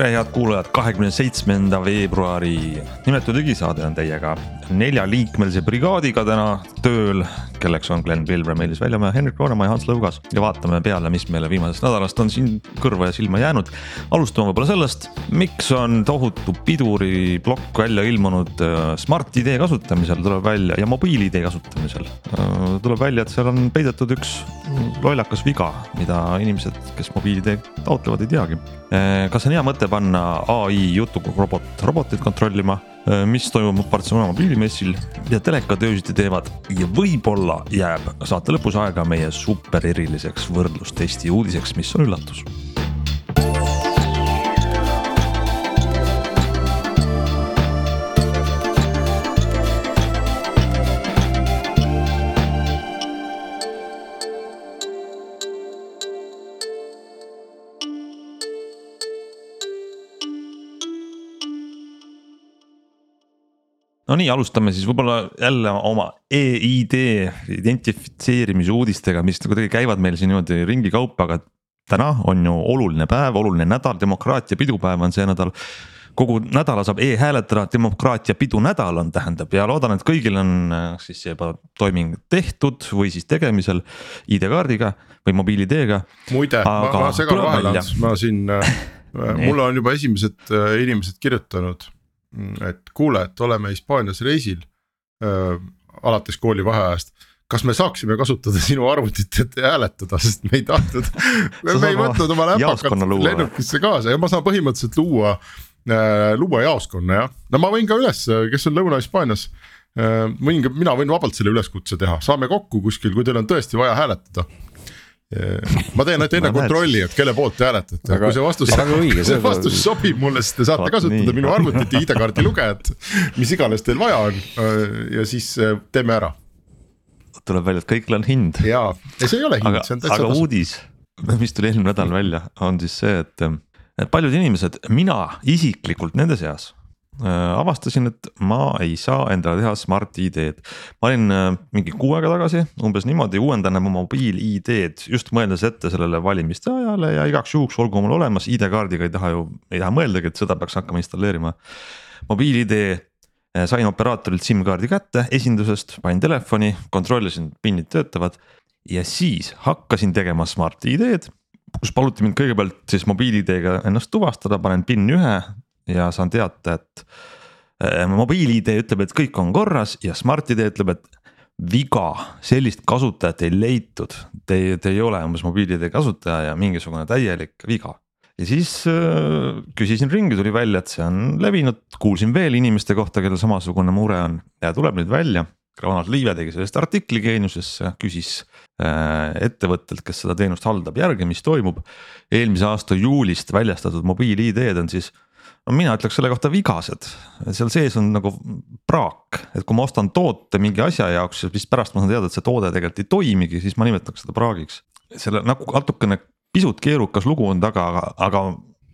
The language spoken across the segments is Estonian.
tere, head kuulajad, kahekümne seitsmenda veebruari nimetu digisaade on teiega neljaliikmelise brigaadiga täna tööl. Kelleks on Glen Pilvre, Meelis Väljamäe, Henrik Roonemaa ja Hans Lõugas ja vaatame peale, mis meile viimasest nädalast on siin kõrva ja silma jäänud. alustame võib-olla sellest, miks on tohutu piduriplokk välja ilmunud äh, Smart-ID kasutamisel tuleb välja ja mobiil-ID kasutamisel. Äh, tuleb välja, et seal on peidetud üks lollakas viga, mida inimesed, kes mobiil-ID taotlevad, ei teagi. Äh, kas on hea mõte panna ai juturobot robotit kontrollima mis toimub Barcelona mobiilimessil, mida telekad öösiti teevad ja võib-olla jääb saate lõpus aega meie super eriliseks võrdlustesti uudiseks, mis on üllatus no nii, alustame siis võib-olla jälle oma e-ID identifitseerimise uudistega, mis nagu tegelikult käivad meil siin niimoodi ringi kaupa, aga täna on ju oluline päev, oluline nädal, demokraatia pidupäev on see nädal. Kogu nädala saab e-hääletada, demokraatia pidunädal on, tähendab ja loodan, et kõigil on äh, siis juba toiming tehtud või siis tegemisel ID-kaardiga või mobiil-ID-ga. muide, ma, ma segan vahele, ma siin äh, mulle on juba esimesed äh, inimesed kirjutanud et kuule, et oleme Hispaanias reisil äh, alates koolivaheajast kas me saaksime kasutada sinu arvutit, et hääletada, sest me ei tahtnud me ei võtnud oma läpakat lennukisse kaasa. Ja ma saan põhimõtteliselt luua äh,, luua jaoskonna jah. no ma võin ka üles, kes on Lõuna-Hispaanias äh,, võin ka, mina võin vabalt selle üleskutse teha, saame kokku kuskil, kui teil on tõesti vaja hääletada ma teen ainult enne kontrolli, et kelle poolt te hääletate, aga kui see vastus, see vastus sobib mulle, siis te saate kasutada minu arvutit ja ID-kaardi lugejat. mis iganes teil vaja on ja siis äh, teeme ära. tuleb välja, et kõigil on hind. ja, ei see ei ole hind, see on täitsa. aga tasu. uudis, mis tuli eelmine nädal välja, on siis see, et, et paljud inimesed, mina isiklikult nende seas Äh, avastasin, et ma ei saa endale teha Smart-ID-d. ma olin äh, mingi kuu aega tagasi umbes niimoodi uuendan oma mobiil-ID-d just mõeldes ette sellele valimiste ajale ja igaks juhuks olgu mul olemas, ID-kaardiga ei taha ju, ei taha mõeldagi, et seda peaks hakkama installeerima. mobiil-ID äh, sain operaatorilt SIM-kaardi kätte esindusest, panin telefoni, kontrollisin, PIN-id töötavad ja siis hakkasin tegema Smart-ID-d kus paluti mind kõigepealt siis mobiil-ID-ga ennast tuvastada, panen PIN ühe, ja saan teate, et äh, mobiil-ID ütleb, et kõik on korras ja Smart-ID ütleb, et viga, sellist kasutajat ei leitud. Te, te ei ole umbes mobiil-ID kasutaja ja mingisugune täielik viga. ja siis äh, küsisin ringi, tuli välja, et see on levinud, kuulsin veel inimeste kohta, kellel samasugune mure on ja tuleb nüüd välja. Ronald Liive tegi sellest artikli Geeniusesse, küsis äh, ettevõttelt, kes seda teenust haldab järgi, mis toimub. eelmise aasta juulist väljastatud mobiil-ID-d on siis no mina ütleks selle kohta vigased, seal sees on nagu praak, et kui ma ostan toote mingi asja jaoks ja siis pärast ma saan teada, et see toode tegelikult ei toimigi, siis ma nimetaks seda praagiks. selle nagu natukene pisut keerukas lugu on taga, aga, aga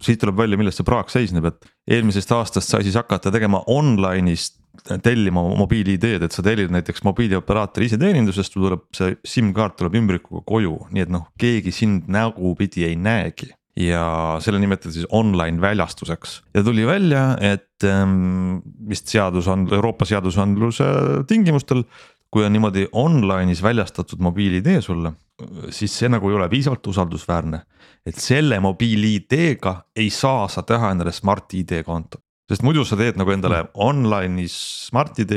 siit tuleb välja, milles see praak seisneb, et eelmisest aastast sai siis hakata tegema online'is tellima mobiil-ID-d, et sa tellid näiteks mobiilioperaatori iseteenindusest, sul tuleb see SIM-kaart tuleb ümbrikuga koju, nii et noh, keegi sind nägupidi ei näegi ja selle nimetati siis online väljastuseks ja tuli välja, et ähm, vist seadusand-, Euroopa seadusandluse tingimustel. kui on niimoodi online'is väljastatud mobiil-ID sulle, siis see nagu ei ole piisavalt usaldusväärne. et selle mobiil-ID-ga ei saa sa teha endale Smart-ID kontot, sest muidu sa teed nagu endale online'is Smart-ID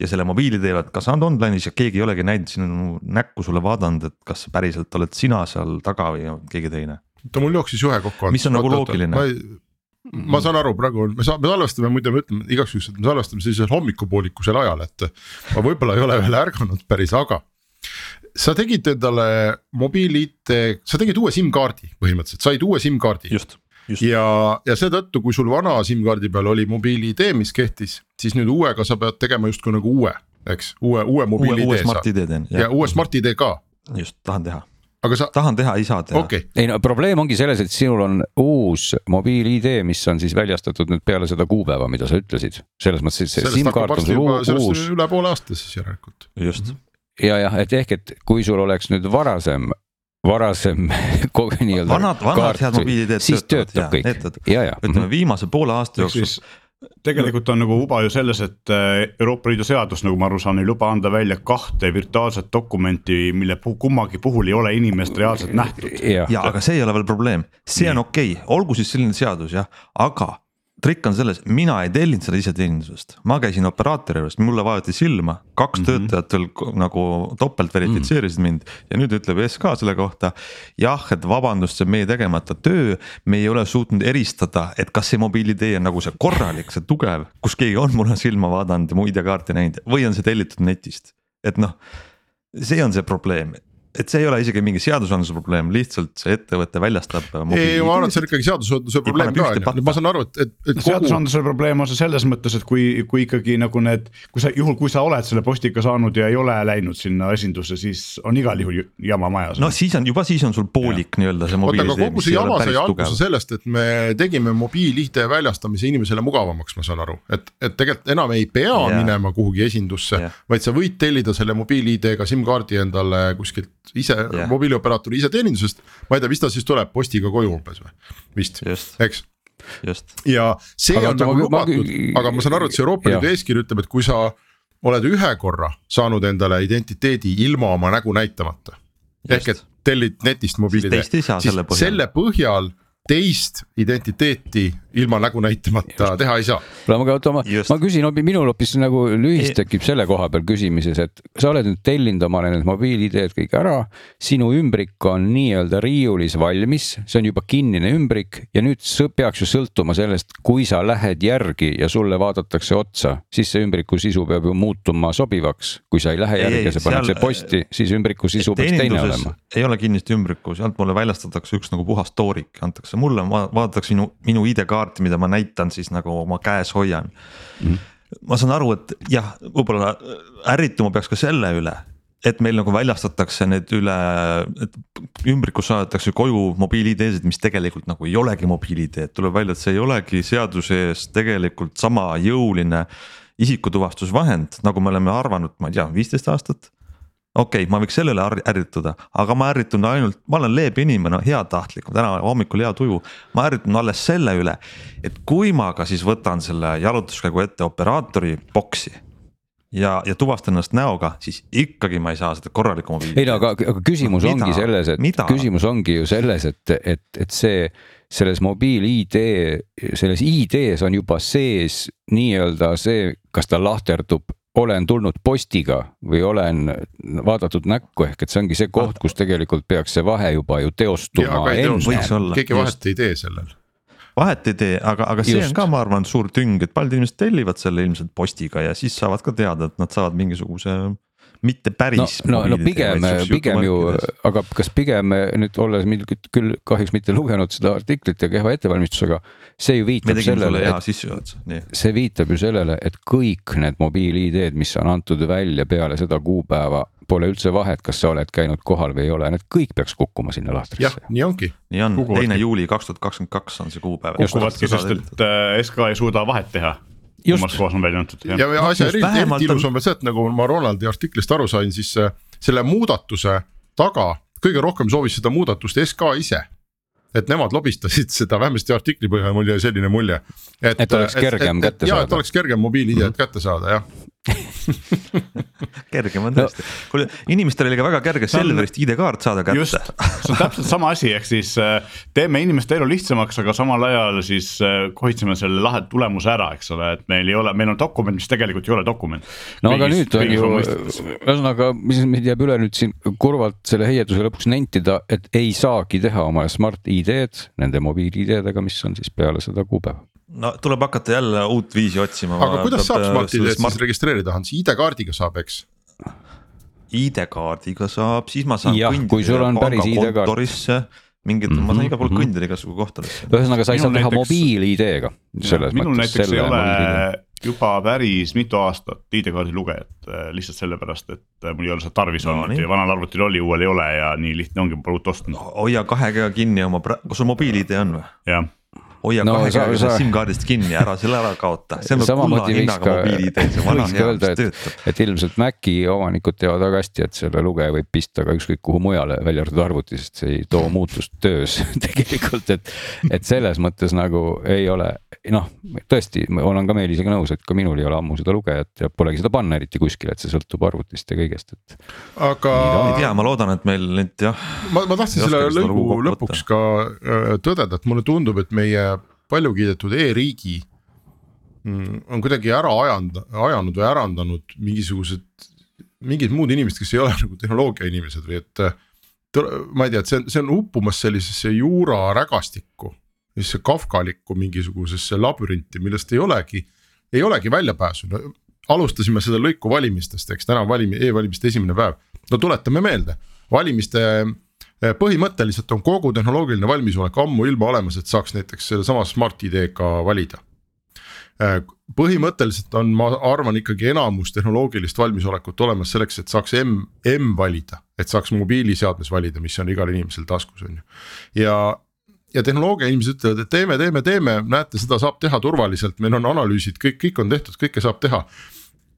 ja selle mobiil-ID oled ka saanud online'is ja keegi ei olegi näinud sinu näkku sulle vaadanud, et kas päriselt oled sina seal taga või keegi teine ta mul jooksis juhe kokku. mis on nagu loogiline. ma saan aru, praegu me saame, me salvestame, muide ma ütlen igaks juhuks, et me salvestame sellisel hommikupoolikul ajal, et. ma võib-olla ei ole veel ärganud päris, aga. sa tegid endale mobiil-ID, sa tegid uue SIM-kaardi põhimõtteliselt, said uue SIM-kaardi. just, just. ja, ja seetõttu, kui sul vana SIM-kaardi peal oli mobiil-ID, mis kehtis, siis nüüd uuega sa pead tegema justkui nagu uue eks, uue, uue mobiil-ID. uue Smart-ID teen. ja uue Smart-ID ka. just, tahan teha aga sa. tahan teha, ei saa teha okay.. ei no probleem ongi selles, et sinul on uus mobiil-ID, mis on siis väljastatud nüüd peale seda kuupäeva, mida sa ütlesid. selles mõttes, et see SIM-kaart on sul uus. sellest üle poole aasta siis järelikult. just. ja jah, et ehk, et kui sul oleks nüüd varasem varasem nii-öelda. vanad, vanad head mobiil-ID-d siis töötab kõik. ja, ja. ütleme viimase poole aasta jooksul tegelikult on nagu uba ju selles, et äh, Euroopa Liidu seadus, nagu ma aru saan, ei luba anda välja kahte virtuaalset dokumenti, mille puhul kummagi puhul ei ole inimest reaalselt nähtud. ja, aga see ei ole veel probleem, see on okei okay., olgu siis selline seadus jah, aga trikk on selles, mina ei tellinud seda iseteenindusest, ma käisin operaatori juures, mulle vaadati silma, kaks mm -hmm. töötajat veel nagu topelt verifitseerisid mm -hmm. mind ja nüüd ütleb SK selle kohta. jah, et vabandust, see on meie tegemata töö, me ei ole suutnud eristada, et kas see mobiil-ID on nagu see korralik, see tugev, kus keegi on mulle silma vaadanud ja mu ID-kaarti näinud või on see tellitud netist, et noh see on see probleem, et see ei ole isegi mingi seadusandluse probleem, lihtsalt see ettevõte väljastab. ei, ma arvan, et see on ikkagi seadusandluse probleem ka, ma saan aru, et, et, et kogu.... seadusandluse probleem on see selles mõttes, et kui, kui ikkagi nagu need, kui sa juhul, kui sa oled selle postika saanud ja ei ole läinud sinna esindusse, siis on igal juhul jama majas. no siis on juba, siis on sul poolik nii-öelda see mobiil. oota, aga kogu see jama sai alguse sellest, et me tegime mobiil-ID väljastamise inimesele mugavamaks, ma saan aru, et, et tegelikult enam ei pea yeah. minema kuhugi esindusse yeah., vaid sa võid tellida selle mobiil-ID-ga SIM-kaardi endale kuskilt ise yeah. mobiilioperaatori iseteenindusest, ma ei tea, mis ta siis tuleb postiga koju umbes või, vist, eks. Just. ja see aga on nagu lubatud, aga ma saan aru, et see Euroopa Liidu eeskiri ütleb, et kui sa oled ühe korra saanud endale identiteedi ilma oma nägu näitamata. ehk et tellid netist mobiili-ID, siis selle põhjal teist identiteeti ilma nägu näitamata Just. teha ei saa. kuule, aga oota, ma, ma küsin, minul hoopis nagu lühis tekib selle koha peal küsimises, et sa oled nüüd tellinud omale need mobiil-ID-d kõik ära. sinu ümbrik on nii-öelda riiulis valmis, see on juba kinnine ümbrik ja nüüd peaks ju sõltuma sellest, kui sa lähed järgi ja sulle vaadatakse otsa, siis see ümbriku sisu peab ju muutuma sobivaks. kui sa ei lähe järgi ja see pannakse posti, siis ümbriku sisu peaks teine olema. ei ole kinnist ümbrikku, sealt mulle väljastatakse üks nagu puhas toorik, antakse mulle, vaadatakse minu, minu ID-kaarti kaarti, mida ma näitan siis nagu oma käes hoian. Mm. ma saan aru, et jah, võib-olla ärrituma peaks ka selle üle, et meil nagu väljastatakse need üle, et ümbrikus saadetakse koju mobiil-ID-sid, mis tegelikult nagu ei olegi mobiil-ID, tuleb välja, et see ei olegi seaduse ees tegelikult sama jõuline isikutuvastusvahend, nagu me oleme arvanud, ma ei tea, viisteist aastat okei okay,, ma võiks sellele ärrituda, aga ma ärritun ainult, ma olen leebe inimene, heatahtlik, täna hommikul hea tuju. ma ärritun alles selle üle, et kui ma ka siis võtan selle jalutuskäigu ette operaatori boksi ja, ja tuvastan ennast näoga, siis ikkagi ma ei saa seda korralikku mobiili. ei no aga, aga küsimus mida, ongi selles, et mida? küsimus ongi ju selles, et, et, et see selles mobiil-ID, selles ID-s on juba sees nii-öelda see, kas ta lahterdub olen tulnud postiga või olen vaadatud näkku, ehk et see ongi see koht, kus tegelikult peaks see vahe juba ju teostuma keegi vahet ei tee sellel. vahet ei tee, aga, aga see Just. on ka, ma arvan, suur tüng, et paljud inimesed tellivad selle ilmselt postiga ja siis saavad ka teada, et nad saavad mingisuguse mitte päris. no, no, no pigem, pigem ju, aga kas pigem nüüd olles küll kahjuks mitte lugenud seda artiklit ja kehva ettevalmistusega. See ju viitab sellele, et see viitab ju sellele, et kõik need mobiil-ID-d, mis on antud välja peale seda kuupäeva pole üldse vahet, kas sa oled käinud kohal või ei ole, need kõik peaks kukkuma sinna lahtrisse. jah, nii ongi. nii on, teine juuli kaks tuhat kakskümmend kaks on see kuupäev. kukuvadki, sest et äh, SK ei suuda vahet teha. Kummas kohas on välja antud. ja, ja asja eriti, eriti ilus on veel see, et nagu ma Ronaldi artiklist aru sain, siis äh, selle muudatuse taga kõige rohkem soovis seda muudatust SK ise et nemad lobistasid seda vähemasti artikli põhjal, mul jäi selline mulje. et, oleks kergem kätte saada. et oleks kergem mobiil-ID-d mm -hmm. kätte saada, jah kergem on tõesti no., kuule inimestel oli ka väga kerge Selverist ID-kaart saada kätte. just, see on täpselt sama asi, ehk siis äh, teeme inimeste elu lihtsamaks, aga samal ajal siis äh, kohitseme selle lahe tulemuse ära, eks ole, et meil ei ole, meil on dokument, mis tegelikult ei ole dokument. no aga nüüd on ju, ühesõnaga, mis meid jääb üle nüüd siin kurvalt selle heietuse lõpuks nentida, et ei saagi teha oma Smart ID-d nende mobiil-ID-dega, mis on siis peale seda kuupäeva no tuleb hakata jälle uut viisi otsima. aga kuidas saab Smart-ID-d smart... siis registreerida, Hans, ID-kaardiga saab, eks? ID-kaardiga saab, siis ma saan jah, kui sul on päris ID-kaart. mingid mm, -hmm, ma saan igal pool -hmm. kõndida igasugu kohtadesse. ühesõnaga, sa ei saa teha näiteks... mobiil-ID-ga. minul mõttes, näiteks ei ole juba päris mitu aastat ID-kaardi lugejat lihtsalt sellepärast, et mul ei ole seda tarvis no, olnud ja vanal arvutil oli, uuel ei ole ja nii lihtne ongi, ma pole uut ostnud. hoia kahe käega kinni oma, kas sul mobiil-ID on või? jah hoia no, kahe käega sa... SIM-kaardist kinni, ära selle ära kaota, see on kulla hinnaga mobiil-ID, see vana hea, mis töötab. et ilmselt Maci omanikud teavad väga hästi, et selle lugeja võib pista ka ükskõik kuhu mujale, välja arvatud arvuti, sest see ei too muutust töös tegelikult, et. et selles mõttes nagu ei ole, noh, tõesti, ma olen ka Meelisega nõus, et ka minul ei ole ammu seda lugejat ja polegi seda panna eriti kuskile, et see sõltub arvutist ja kõigest, et. aga. ei tea, ma loodan, et meil nüüd jah. ma, ma tahtsin selle lõigu lõpuks ka äh, tõdeda, et mulle tundub, et meie palju kiidetud e-riigi mm, on kuidagi ära ajand-, ajanud või ärandanud mingisugused, mingid muud inimesed, kes ei ole nagu tehnoloogia inimesed või et. ma ei tea, et see on, see on uppumas sellisesse juura rägastikku, sellisesse kafkalikku mingisugusesse labürinti, millest ei olegi, ei olegi väljapääsu no, alustasime seda lõiku valimistest, eks täna on valimi-, e-valimiste esimene päev, no tuletame meelde, valimiste Eh, põhimõtteliselt on kogu tehnoloogiline valmisolek ammuilma olemas, et saaks näiteks sellesama Smart ID-ga valida. Eh, põhimõtteliselt on, ma arvan ikkagi enamus tehnoloogilist valmisolekut olemas selleks, et saaks M, M valida, et saaks mobiiliseadmes valida, mis on igal inimesel taskus, on ju. ja, ja tehnoloogia inimesed ütlevad, et teeme, teeme, teeme, näete, seda saab teha turvaliselt, meil on analüüsid, kõik, kõik on tehtud, kõike saab teha.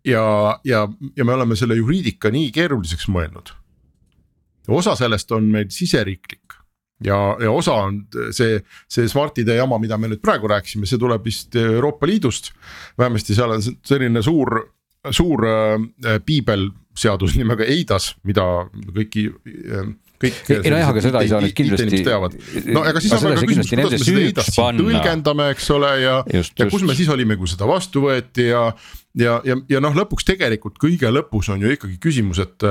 ja, ja, ja me oleme selle juriidika nii keeruliseks mõelnud osa sellest on meil siseriiklik ja, ja osa on see, see Smart-ID jama, mida me nüüd praegu rääkisime, see tuleb vist Euroopa Liidust. vähemasti seal on selline suur, suur äh, piibelseadus nimega EIDAS, mida kõiki äh, kõik. ei nojah, aga seda ei saa nüüd kindlasti. no aga siis on väga küsimus, kuidas me seda EIDAS tõlgendame, eks ole, ja, ja kus me siis olime, kui seda vastu võeti ja. ja, ja, ja noh, lõpuks tegelikult kõige lõpus on ju ikkagi küsimus, et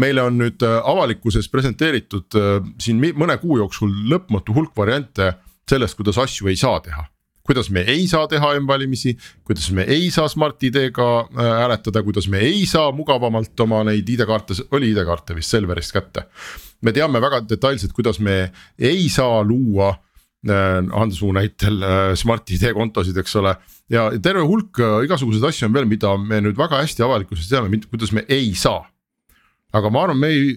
meile on nüüd äh, avalikkuses presenteeritud äh, siin mõne kuu jooksul lõpmatu hulk variante sellest, kuidas asju ei saa teha. Kuidas me ei saa teha M-valimisi, kuidas me ei saa Smart-ID-ga äh, hääletada, kuidas me ei saa mugavamalt oma neid ID-kaarte, oli ID-kaarte vist Selverist kätte. me teame väga detailselt, kuidas me ei saa luua Hansuu näitel Smart-ID kontosid, eks ole. ja terve hulk igasuguseid asju on veel, mida me nüüd väga hästi avalikkuses teame, kuidas me ei saa aga ma arvan, me ei,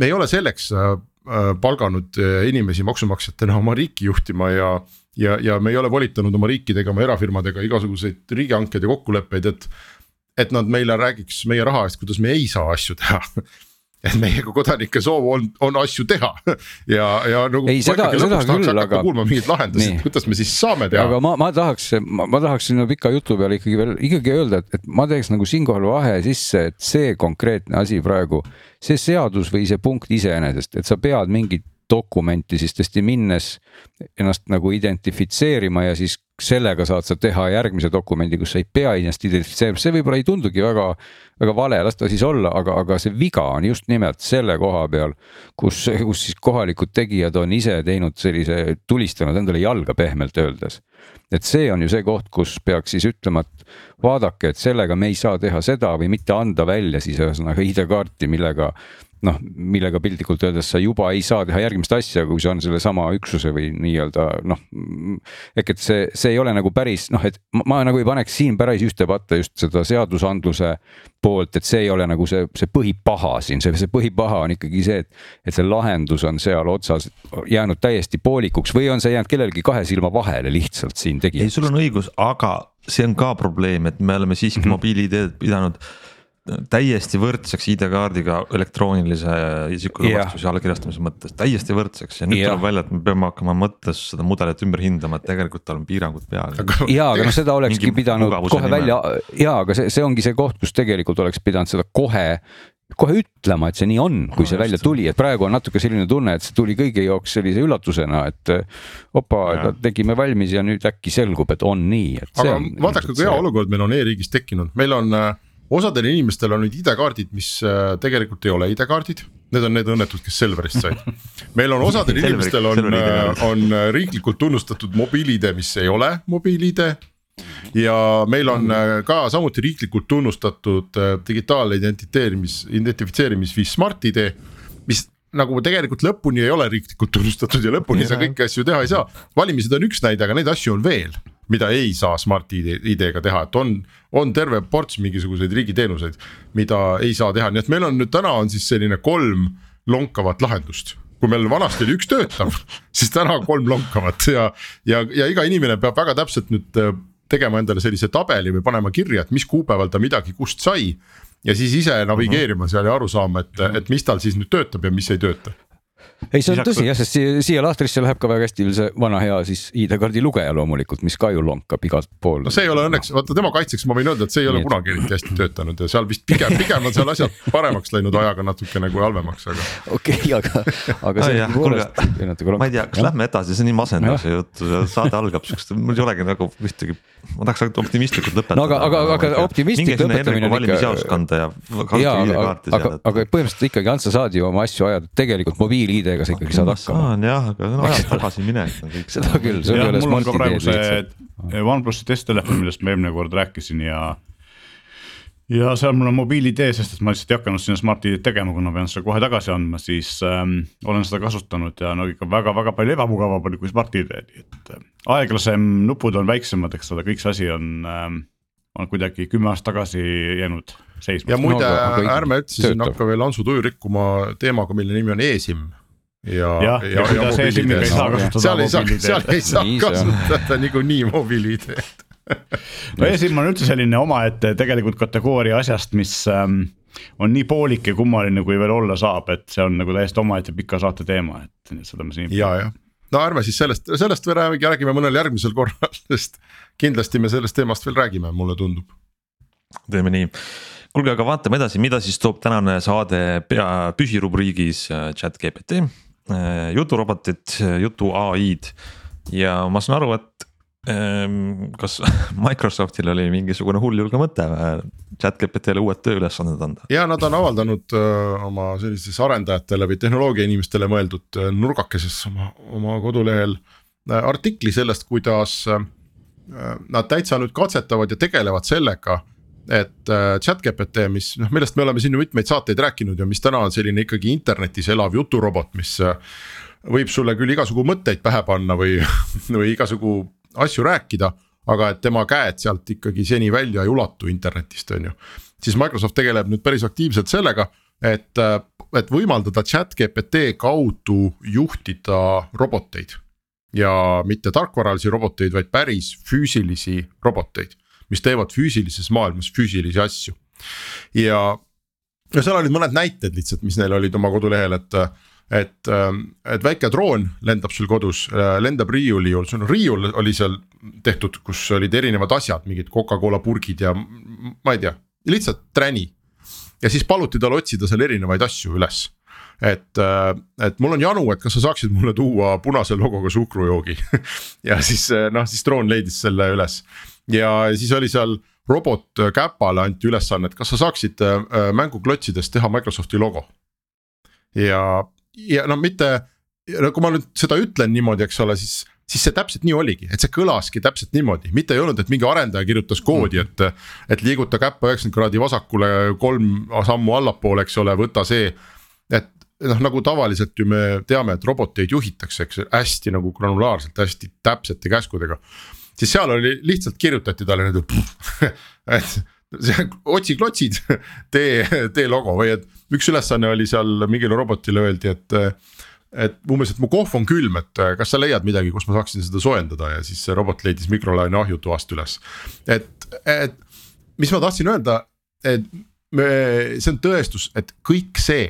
me ei ole selleks äh, äh, palganud äh, inimesi maksumaksjatena oma riiki juhtima ja. Ja, ja me ei ole volitanud oma riiki tegema erafirmadega igasuguseid riigihankeid ja kokkuleppeid, et. et nad meile räägiks meie raha eest, kuidas me ei saa asju teha et meie kui kodanike soov on, on asju teha ja, ja nagu. ei, seda, seda küll, aga. kuulma mingeid lahendusi, kuidas me siis saame teha. aga ma, ma tahaks, ma tahaks sinna pika jutu peale ikkagi veel ikkagi öelda, et, et ma teeks nagu siinkohal vahe sisse, et see konkreetne asi praegu. see seadus või see punkt iseenesest, et sa pead mingit dokumenti siis tõesti minnes ennast nagu identifitseerima ja siis sellega saad sa teha järgmise dokumendi, kus sa ei pea ennast identifitseerima, see võib-olla ei tundugi väga, väga vale, las ta siis olla, aga, aga see viga on just nimelt selle koha peal, kus, kus siis kohalikud tegijad on ise teinud sellise, tulistanud endale jalga pehmelt öeldes. et see on ju see koht, kus peaks siis ütlema, et vaadake, et sellega me ei saa teha seda või mitte anda välja siis ühesõnaga ID-kaarti, millega noh, millega piltlikult öeldes sa juba ei saa teha järgmist asja, kui see on sellesama üksuse või nii-öelda noh. ehk et see, see ei ole nagu päris noh, et ma, ma nagu ei paneks siin päris ühte patta just seda seadusandluse poolt, et see ei ole nagu see, see põhipaha siin, see, see põhipaha on ikkagi see, et. et see lahendus on seal otsas jäänud täiesti poolikuks või on see jäänud kellelgi kahe silma vahele lihtsalt siin tegijatest. ei, sul on õigus, aga see on ka probleem, et me oleme siiski mm -hmm. mobiil-ID-d pidanud täiesti võrdseks ID-kaardiga elektroonilise isikutuvastuse allkirjastamise mõttes, täiesti võrdseks ja nüüd ja. tuleb välja, et me peame hakkama mõttes seda mudelit ümber hindama, et tegelikult tal on piirangud peal. ja, aga noh, seda olekski pidanud kohe välja ja, aga see, see ongi see koht, kus tegelikult oleks pidanud seda kohe kohe ütlema, et see nii on, kui see välja tuli, et praegu on natuke selline tunne, et see tuli kõigi jaoks sellise üllatusena, et. opa, tegime valmis ja nüüd äkki selgub, et on nii, et. aga vaadake, kui hea olukord meil on e-riigis tekkinud, meil on äh, osadel inimestel on nüüd ID-kaardid, mis äh, tegelikult ei ole ID-kaardid, need on need õnnetud, kes Selverist said. meil on osadel inimestel on, äh, on äh, riiklikult tunnustatud mobiil-ID, mis ei ole mobiil-ID. ja meil on ka samuti riiklikult tunnustatud digitaalidentiteerimis, identifitseerimisviis Smart-ID, mis nagu tegelikult lõpuni ei ole riiklikult tunnustatud ja lõpuni sa kõiki asju teha ei saa. valimised on üks näide, aga neid asju on veel mida ei saa Smart-ID, ID-ga teha, et on, on terve ports mingisuguseid riigiteenuseid, mida ei saa teha, nii et meil on nüüd täna on siis selline kolm lonkavat lahendust. Kui meil vanasti oli üks töötav, siis täna kolm lonkavat ja, ja, ja iga inimene peab väga täpselt nüüd äh, tegema endale sellise tabeli või panema kirja, et mis kuupäeval ta midagi kust sai. ja siis ise navigeerima seal ja aru saama, et, et mis tal siis nüüd töötab ja mis ei tööta ei, see on Lisaks... tõsi jah, sest siia, siia lahtrisse läheb ka väga hästi veel see vana hea siis ID-kaardi lugeja loomulikult, mis ka ju lonkab igalt poolt. no see ei ole õnneks, vaata tema kaitseks ma võin öelda, et see ei ole Nii, kunagi eriti hästi töötanud ja seal vist pigem, pigem on seal asjad paremaks läinud ajaga natukene kui halvemaks, aga. okei okay,, aga, aga see tõepoolest. ma ei tea, kas lähme edasi, see on nii masendav see jutt, saade algab siukest, mul ei olegi nagu ühtegi, ma tahaks ainult optimistlikult lõpetada. no aga, aga, aga optimistlik lõpetamine on ikka. valimisjaoskonda ja. jaa, aga, aga, aga põhimõtteliselt ikkagi Ants, sa saad ju oma asju ajada tegelikult mobiil-ID-ga sa ikkagi saad hakkama saan jah, aga see on ajas tagasi minek. seda küll, sul ei ole smart'i ideed lihtsalt. OnePlusi testtelefon, millest ma eelmine kord rääkisin ja ja seal mul on mobiil-ID, sest et ma lihtsalt ei hakanud sinna Smart-ID tegema, kuna pean seda kohe tagasi andma, siis ähm, olen seda kasutanud ja no ikka väga-väga palju ebamugavam oli kui Smart-ID, nii et äh, aeglasem, nupud on väiksemad, eks ole, kõik see asi on ähm,, on kuidagi kümme aastat tagasi jäänud seisma. ja muide no,, ärme üldse siin hakka veel Ansu tuju rikkuma teemaga, mille nimi on eSIM ja, ja, ja, ja, ja mobiil-ID-d. seal ei saa, seal ei saa kasutada niikuinii mobiil-ID-d no eSIM on üldse selline omaette tegelikult kategooria asjast, mis ähm, on nii poolik ja kummaline, kui veel olla saab, et see on nagu täiesti omaette pika saate teema, et seda me siin. ja, jah, no ärme siis sellest, sellest veel räägi, räägime mõnel järgmisel korral, sest kindlasti me sellest teemast veel räägime, mulle tundub. teeme nii kuulge, aga vaatame edasi, mida siis toob tänane saade pea püsirubriigis äh, chat GPT juturobotid, jutu ai-d ja ma saan aru, et ähm, kas Microsoftil oli mingisugune hulljulge mõte chat GPT-le uued tööülesanded anda? ja nad on avaldanud äh, oma sellises arendajatele või tehnoloogia inimestele mõeldud äh, nurgakeses oma, oma kodulehel artikli sellest, kuidas nad täitsa nüüd katsetavad ja tegelevad sellega et äh, chat-GPT, mis noh, millest me oleme siin ju mitmeid saateid rääkinud ja mis täna on selline ikkagi internetis elav juturobot, mis äh, võib sulle küll igasugu mõtteid pähe panna või, või igasugu asju rääkida. aga et tema käed sealt ikkagi seni välja ei ulatu internetist, on ju. siis Microsoft tegeleb nüüd päris aktiivselt sellega, et, äh, et võimaldada chat-GPT kaudu juhtida roboteid. ja mitte tarkvaralisi roboteid, vaid päris füüsilisi roboteid mis teevad füüsilises maailmas füüsilisi asju. ja, ja seal olid mõned näited lihtsalt, mis neil olid oma kodulehel, et et, et väike droon lendab sul kodus, lendab riiuli juurde, sul riiul oli seal tehtud, kus olid erinevad asjad, mingid Coca-Cola purgid ja ma ei tea, lihtsalt träni. ja siis paluti tal otsida seal erinevaid asju üles et, et mul on janu, et kas sa saaksid mulle tuua punase logoga suhkrujoogi ja siis noh, siis droon leidis selle üles ja siis oli seal robot käpale anti ülesanne, et kas sa saaksid äh, mänguklotsidest teha Microsofti logo. ja, ja no mitte, no kui ma nüüd seda ütlen niimoodi, eks ole, siis siis see täpselt nii oligi, et see kõlaski täpselt niimoodi, mitte ei olnud, et mingi arendaja kirjutas koodi, et. et liiguta käppa üheksakümmend kraadi vasakule, kolm sammu allapoole, eks ole, võta see. et noh, nagu tavaliselt ju me teame, et roboteid juhitakse, eks hästi nagu granulaarselt, hästi täpsete käskudega siis seal oli lihtsalt kirjutati talle nüüd, et otsi klotsid, tee, tee logo või et üks ülesanne oli seal mingile robotile öeldi, et. et umbes, et mu kohv on külm, et kas sa leiad midagi, kus ma saaksin seda soojendada ja siis see robot leidis mikrolaineahju toast üles. et, et mis ma tahtsin öelda, et me, see on tõestus, et kõik see,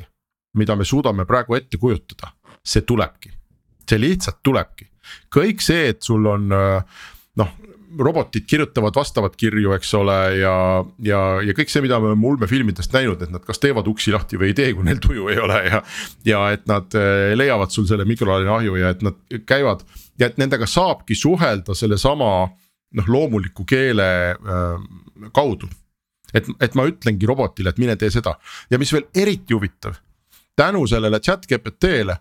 mida me suudame praegu ette kujutada, see tulebki. see lihtsalt tulebki, kõik see, et sul on äh, robotid kirjutavad vastavat kirju, eks ole, ja, ja, ja kõik see, mida me oleme ulmefilmidest näinud, et nad kas teevad uksi lahti või ei tee, kui neil tuju ei ole ja. ja et nad eh, leiavad sul selle mikrolaineahju ja et nad käivad ja et nendega saabki suhelda sellesama noh, loomuliku keele äh, kaudu. et, et ma ütlengi robotile, et mine tee seda ja mis veel eriti huvitav, tänu sellele chat GPT-le.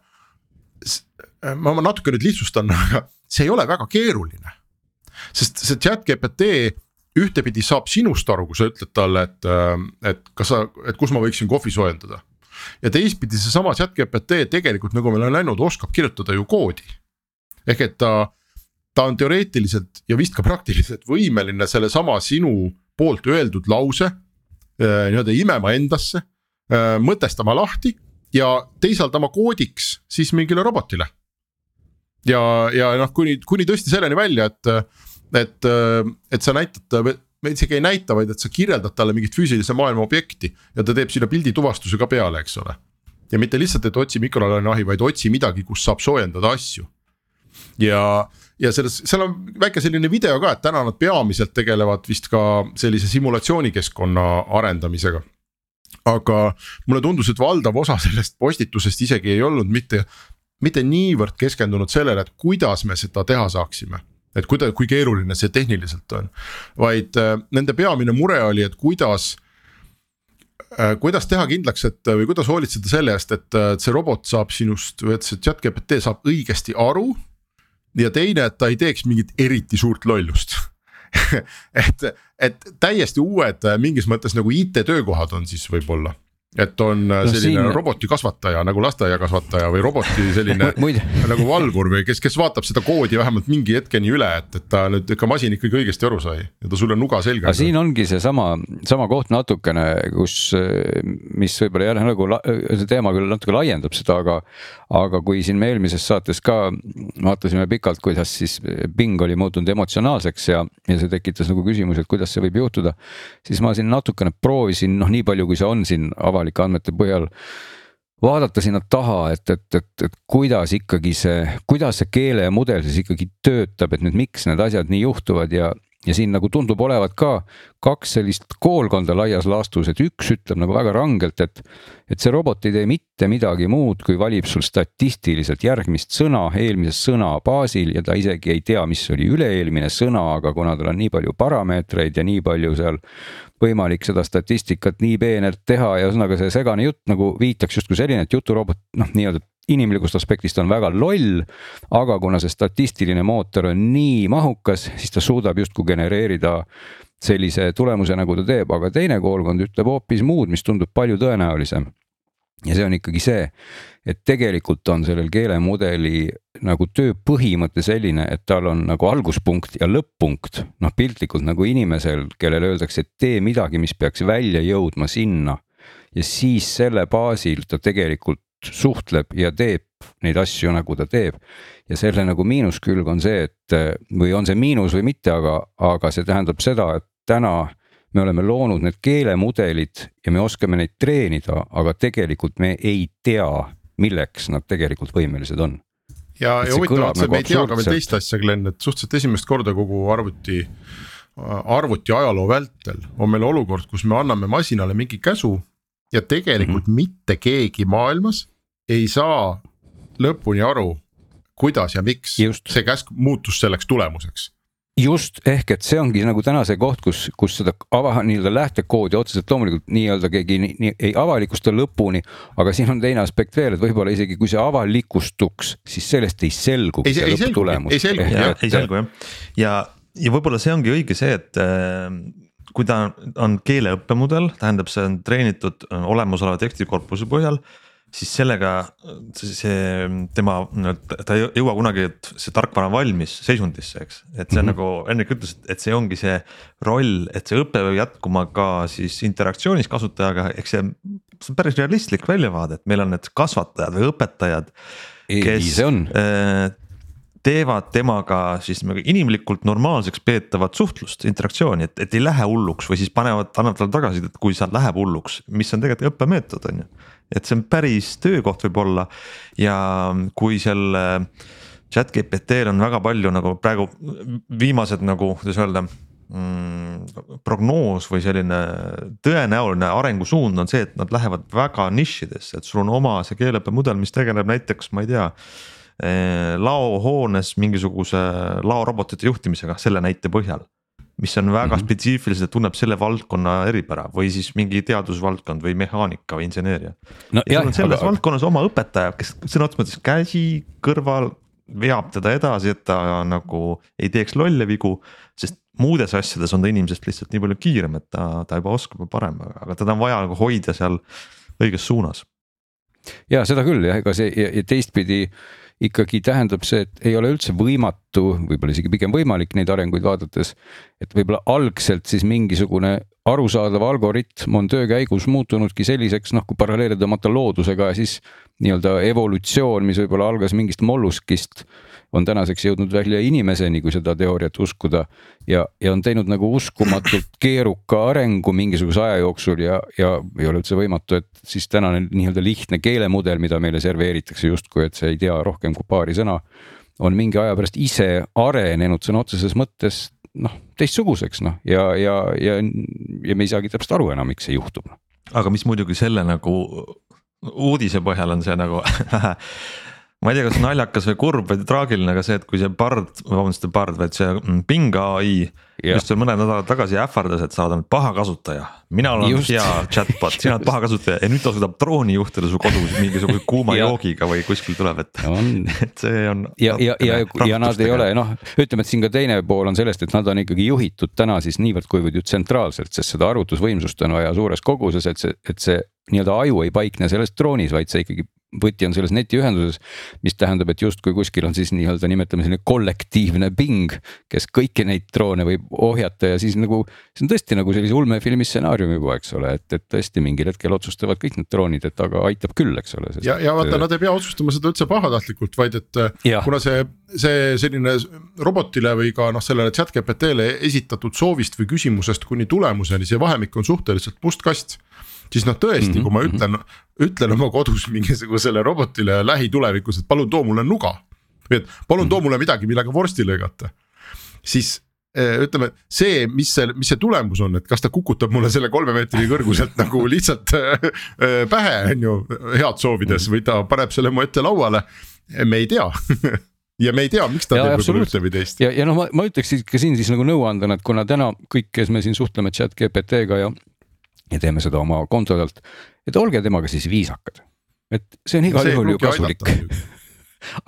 ma, ma natuke nüüd lihtsustan, aga see ei ole väga keeruline sest see chat GPT ühtepidi saab sinust aru, kui sa ütled talle, et, äh, et kas sa, et kus ma võiksin kohvi soojendada. ja teistpidi seesama chat GPT tegelikult nagu meil on läinud, oskab kirjutada ju koodi. ehk et ta ta on teoreetiliselt ja vist ka praktiliselt võimeline sellesama sinu poolt öeldud lause äh, nii-öelda imema endasse äh,, mõtestama lahti ja teisaldama koodiks siis mingile robotile. Ja, ja noh, kuni, kuni tõesti selleni välja, et, et, et sa näitad, me isegi ei näita, vaid et sa kirjeldad talle mingit füüsilise maailma objekti ja ta teeb sinna pildi tuvastuse ka peale, eks ole. ja mitte lihtsalt, et otsi mikrolaineahi, vaid otsi midagi, kus saab soojendada asju. ja, ja selles, seal on väike selline video ka, et täna nad peamiselt tegelevad vist ka sellise simulatsioonikeskkonna arendamisega aga mulle tundus, et valdav osa sellest postitusest isegi ei olnud mitte, mitte niivõrd keskendunud sellele, et kuidas me seda teha saaksime et kuida-, kui keeruline see tehniliselt on, vaid äh, nende peamine mure oli, et kuidas äh,. kuidas teha kindlaks, et või kuidas hoolitseda selle eest, et, et see robot saab sinust või et see chat GPT saab õigesti aru. ja teine, et ta ei teeks mingit eriti suurt lollust et, et täiesti uued mingis mõttes nagu IT-töökohad on siis võib-olla et on äh, no, selline siin... robotikasvataja nagu lasteaiakasvataja või roboti selline nagu valvur või kes, kes vaatab seda koodi vähemalt mingi hetkeni üle, et, et ta nüüd ikka masin ikkagi õigesti aru sai ja ta sulle nuga selga. aga siin ongi seesama, sama koht natukene, kus, mis võib-olla jälle nagu see teema küll natuke laiendab seda, aga. aga kui siin me eelmises saates ka vaatasime pikalt, kuidas siis Bing oli muutunud emotsionaalseks ja, ja see tekitas nagu küsimusi, et kuidas see võib juhtuda. siis ma siin natukene proovisin, noh, nii palju, kui see on siin avalik avalike andmete põhjal vaadata sinna taha, et, et, et, et kuidas ikkagi see, kuidas see keelemudel siis ikkagi töötab, et nüüd miks need asjad nii juhtuvad ja, ja siin nagu tundub olevat ka kaks sellist koolkonda laias laastus, et üks ütleb nagu väga rangelt, et, et see robot ei tee mitte midagi muud, kui valib sul statistiliselt järgmist sõna eelmise sõna baasil ja ta isegi ei tea, mis oli üle-eelmine sõna, aga kuna tal on nii palju parameetreid ja nii palju seal võimalik seda statistikat nii peenelt teha ja ühesõnaga see segane jutt nagu viitaks justkui selline, et juturobot noh, nii-öelda inimlikust aspektist on väga loll. aga kuna see statistiline mootor on nii mahukas, siis ta suudab justkui genereerida sellise tulemuse, nagu ta teeb, aga teine koolkond ütleb hoopis muud, mis tundub palju tõenäolisem. ja see on ikkagi see, et tegelikult on sellel keelemudeli nagu töö põhimõte selline, et tal on nagu alguspunkt ja lõpp-punkt, noh piltlikult nagu inimesel, kellele öeldakse, et tee midagi, mis peaks välja jõudma sinna. ja siis selle baasil ta tegelikult suhtleb ja teeb neid asju, nagu ta teeb. ja selle nagu miinuskülg on see, et või on see miinus või mitte, aga, aga see tähendab seda, et täna me oleme loonud need keelemudelid ja me oskame neid treenida, aga tegelikult me ei tea milleks nad tegelikult võimelised on. ja, ja huvitav on see, me ei tea ka veel teist asja, Glen, et suhteliselt esimest korda kogu arvuti, arvuti ajaloo vältel on meil olukord, kus me anname masinale mingi käsu ja tegelikult mm -hmm. mitte keegi maailmas ei saa lõpuni aru, kuidas ja miks Just. see käsk muutus selleks tulemuseks just ehk et see ongi nagu täna see koht, kus, kus seda ava nii-öelda lähtekoodi otseselt loomulikult nii-öelda keegi nii, nii, ei avalikusta lõpuni. aga siin on teine aspekt veel, et võib-olla isegi kui see avalikustuks, siis sellest ei selguks see lõpptulemus. ei selgu, jah, ei selgu jah, ja, ja võib-olla see ongi õige see, et äh, kui ta on keeleõppemudel, tähendab, see on treenitud olemasoleva tekstikorpuse põhjal siis sellega see tema, ta ei jõua kunagi, et see tarkvara valmis seisundisse, eks. et see on mm -hmm. nagu Hendrik ütles, et see ongi see roll, et see õpe peab jätkuma ka siis interaktsioonis kasutajaga, eks see, see on päris realistlik väljavaade, et meil on need kasvatajad või õpetajad. kes äh, teevad temaga siis nagu inimlikult normaalseks peetavat suhtlust, interaktsiooni, et, et ei lähe hulluks või siis panevad, annavad talle tagasisidet, kui seal läheb hulluks, mis on tegelikult õppemeetod, on ju et see on päris töökoht võib-olla ja kui seal chat GPT-l on väga palju nagu praegu viimased nagu, kuidas öelda mm, prognoos või selline tõenäoline arengusuund on see, et nad lähevad väga nišidesse, et sul on oma see keeleõppemudel, mis tegeleb näiteks, ma ei tea eh,. laohoones mingisuguse laorobotite juhtimisega selle näite põhjal mis on väga mm -hmm. spetsiifiliselt, tunneb selle valdkonna eripära või siis mingi teadusvaldkond või mehaanika või inseneeria no,. ja sul on selles aga... valdkonnas oma õpetaja, kes sõna otseses mõttes käsi kõrval veab teda edasi, et ta nagu ei teeks lolle vigu. sest muudes asjades on ta inimesest lihtsalt nii palju kiirem, et ta, ta juba oskab ja parem, aga teda on vaja nagu hoida seal õiges suunas. ja seda küll jah, ega see ja teistpidi ikkagi tähendab see, et ei ole üldse võimatu, võib-olla isegi pigem võimalik neid arenguid vaadates. et võib-olla algselt siis mingisugune arusaadav algoritm on töö käigus muutunudki selliseks, noh, kui paralleele tõmmata loodusega ja siis nii-öelda evolutsioon, mis võib-olla algas mingist molluskist on tänaseks jõudnud välja inimeseni, kui seda teooriat uskuda. ja, ja on teinud nagu uskumatult keeruka arengu mingisuguse aja jooksul ja, ja ei ole üldse võimatu, et siis tänane nii-öelda lihtne keelemudel, mida meile serveeritakse justkui, et see ei tea rohkem kui paari sõna. on mingi aja pärast ise arenenud sõna otseses mõttes noh, teistsuguseks noh ja, ja, ja, ja me ei saagi täpselt aru enam, miks see juhtub. Noh. aga mis muidugi selle nagu uudise põhjal on see nagu ma ei tea, kas naljakas või kurb või traagiline, aga see, et kui see Bard, vabandust, Bard, vaid see Bing ai just veel mõned nädalad tagasi ähvardas, et sa oled paha kasutaja. Mina olen just. hea chatbot, sina oled paha kasutaja ja nüüd ta suudab drooni juhtida su kodus mingisuguse kuuma joogiga või kuskil tuleb, et et see on. ja, ja, ja, ja, nad ei ole noh, ütleme, et siin ka teine pool on sellest, et nad on ikkagi juhitud täna siis niivõrd-kuivõrd ju tsentraalselt, sest seda arvutusvõimsust on vaja suures koguses, et see, et see nii-öelda aju ei paikne selles droonis, vaid see ikkagi võti on selles netiühenduses. mis tähendab, et justkui kuskil on siis nii-öelda nimetame selline kollektiivne ping, kes kõiki neid droone võib ohjata ja siis nagu. see on tõesti nagu sellise ulmefilmi stsenaarium juba, eks ole, et, et tõesti mingil hetkel otsustavad kõik need droonid, et aga aitab küll, eks ole. ja, ja vaata, nad ei pea otsustama seda üldse pahatahtlikult, vaid et ja. kuna see, see selline robotile või ka noh, sellele chat GPT-le esitatud soovist või küsimusest kuni tulemuseni, see vahemik on suhteliselt must kast siis noh, tõesti, kui ma mhm, ütlen, ütlen oma kodus mingisugusele robotile lähitulevikus, et palun too mulle nuga. või et palun too mulle midagi, millega vorsti lõigata. siis ütleme, see, mis see, mis see tulemus on, et kas ta kukutab mulle selle kolme meetri kõrguselt nagu lihtsalt eh, pähe, on ju, head soovides või ta paneb selle mu ette lauale. me ei tea ja me ei tea, miks ta ja, teeb võib-olla ühte või teist. ja, ja noh, ma, ma ütleks ka siin siis nagu nõuandena, et kuna täna kõik, kes me siin suhtleme chat GPT-ga ja ja teeme seda oma kontodelt, et olge temaga siis viisakad. et see on igal juhul ju kasulik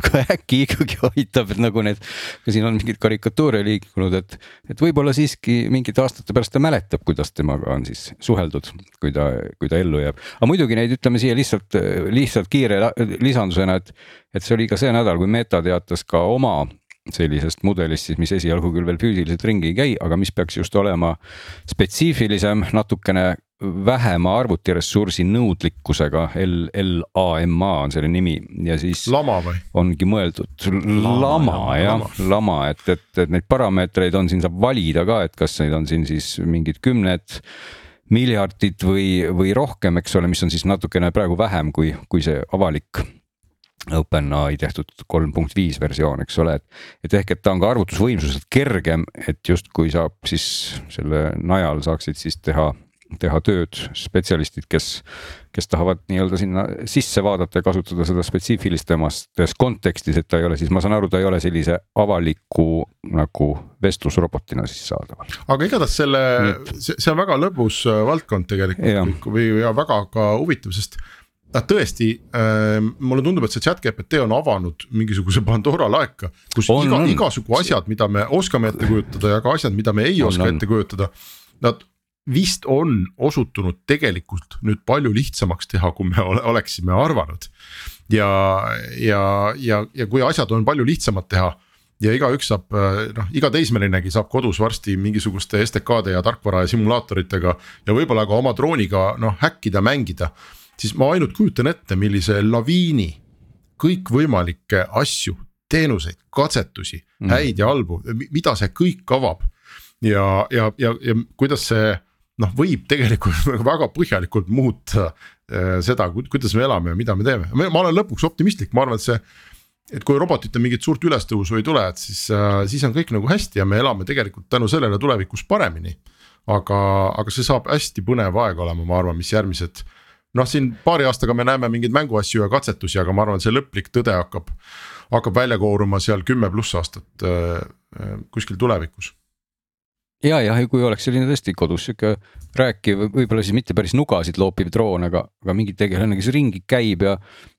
aga äkki ikkagi aitab, et nagu need, ka siin on mingeid karikatuure liikunud, et, et võib-olla siiski mingite aastate pärast ta mäletab, kuidas temaga on siis suheldud, kui ta, kui ta ellu jääb. aga muidugi neid ütleme siia lihtsalt, lihtsalt kiire lisandusena, et, et see oli ka see nädal, kui Meta teatas ka oma sellisest mudelist siis, mis esialgu küll veel füüsiliselt ringi ei käi, aga mis peaks just olema spetsiifilisem, natukene vähema arvutiressursi nõudlikkusega, L, LAMA on selle nimi ja siis. lama või? ongi mõeldud lama, lama jah, lama, et, et, et neid parameetreid on siin saab valida ka, et kas neid on siin siis mingid kümned miljardit või, või rohkem, eks ole, mis on siis natukene praegu vähem kui, kui see avalik OpenAI tehtud kolm punkt viis versioon, eks ole, et. et ehk, et ta on ka arvutusvõimsuselt kergem, et justkui saab siis selle najal saaksid siis teha, teha tööd spetsialistid, kes. kes tahavad nii-öelda sinna sisse vaadata ja kasutada seda spetsiifilisemas kontekstis, et ta ei ole siis, ma saan aru, ta ei ole sellise avaliku nagu vestlusrobotina siis saadaval. aga igatahes selle, see, see on väga lõbus äh, valdkond tegelikult või ja väga ka huvitav, sest noh, tõesti äh,, mulle tundub, et see chat GPT on avanud mingisuguse Pandora laeka, kus on, iga, igasugu asjad, mida me oskame ette kujutada ja ka asjad, mida me ei on, oska on. ette kujutada. Nad vist on osutunud tegelikult nüüd palju lihtsamaks teha, kui me ole, oleksime arvanud. ja, ja, ja, ja kui asjad on palju lihtsamad teha ja igaüks saab noh, iga teismelinegi saab kodus varsti mingisuguste STK-de ja tarkvara ja simulaatoritega ja võib-olla ka oma drooniga noh häkkida, mängida siis ma ainult kujutan ette, millise laviini kõikvõimalikke asju, teenuseid, katsetusi mm., häid ja halbu, mida see kõik avab. ja, ja, ja, ja kuidas see noh, võib tegelikult väga põhjalikult muuta äh, seda, kuidas me elame ja mida me teeme, ma olen lõpuks optimistlik, ma arvan, et see. et kui robotite mingit suurt ülestõusu ei tule, et siis äh,, siis on kõik nagu hästi ja me elame tegelikult tänu sellele tulevikus paremini. aga, aga see saab hästi põnev aeg olema, ma arvan, mis järgmised noh, siin paari aastaga me näeme mingeid mänguasju ja katsetusi, aga ma arvan, see lõplik tõde hakkab, hakkab välja kooruma seal kümme pluss aastat äh, kuskil tulevikus ja, jah, ja kui oleks selline tõesti kodus sihuke rääkiv, võib-olla siis mitte päris nugasid loopiv droon, aga, aga mingi tegelane, kes ringi käib ja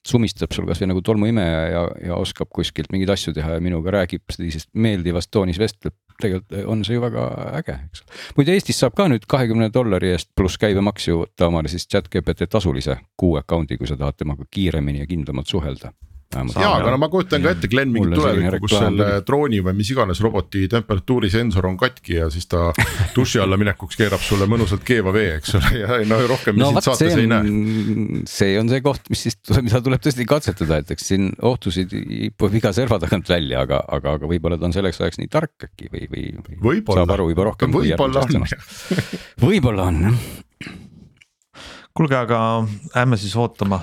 sumistab sul kasvõi nagu tolmuimeja ja, ja oskab kuskilt mingeid asju teha ja minuga räägib sellisest meeldivas toonis vestleb. tegelikult on see ju väga äge, eks. muide Eestis saab ka nüüd kahekümne dollari eest pluss käibemaks ju võtta omale siis chat GPT tasulise kuu account'i, kui sa tahad temaga kiiremini ja kindlamalt suhelda jaa, aga no ma kujutan ka ette Glen mingit tulevikku, kus selle drooni või mis iganes roboti temperatuurisensor on katki ja siis ta duši alla minekuks keerab sulle mõnusalt keeva vee, eks ole, ja no rohkem no, sind saates ei näe. see on see koht, mis siis, mida tuleb tõesti katsetada, et eks siin ohtusid hipub iga serva tagant välja, aga, aga, aga võib-olla ta on selleks ajaks nii tark äkki või, või, või võib saab aru juba rohkem. võib-olla on võib-olla on jah. Kuulge, aga jääme siis ootama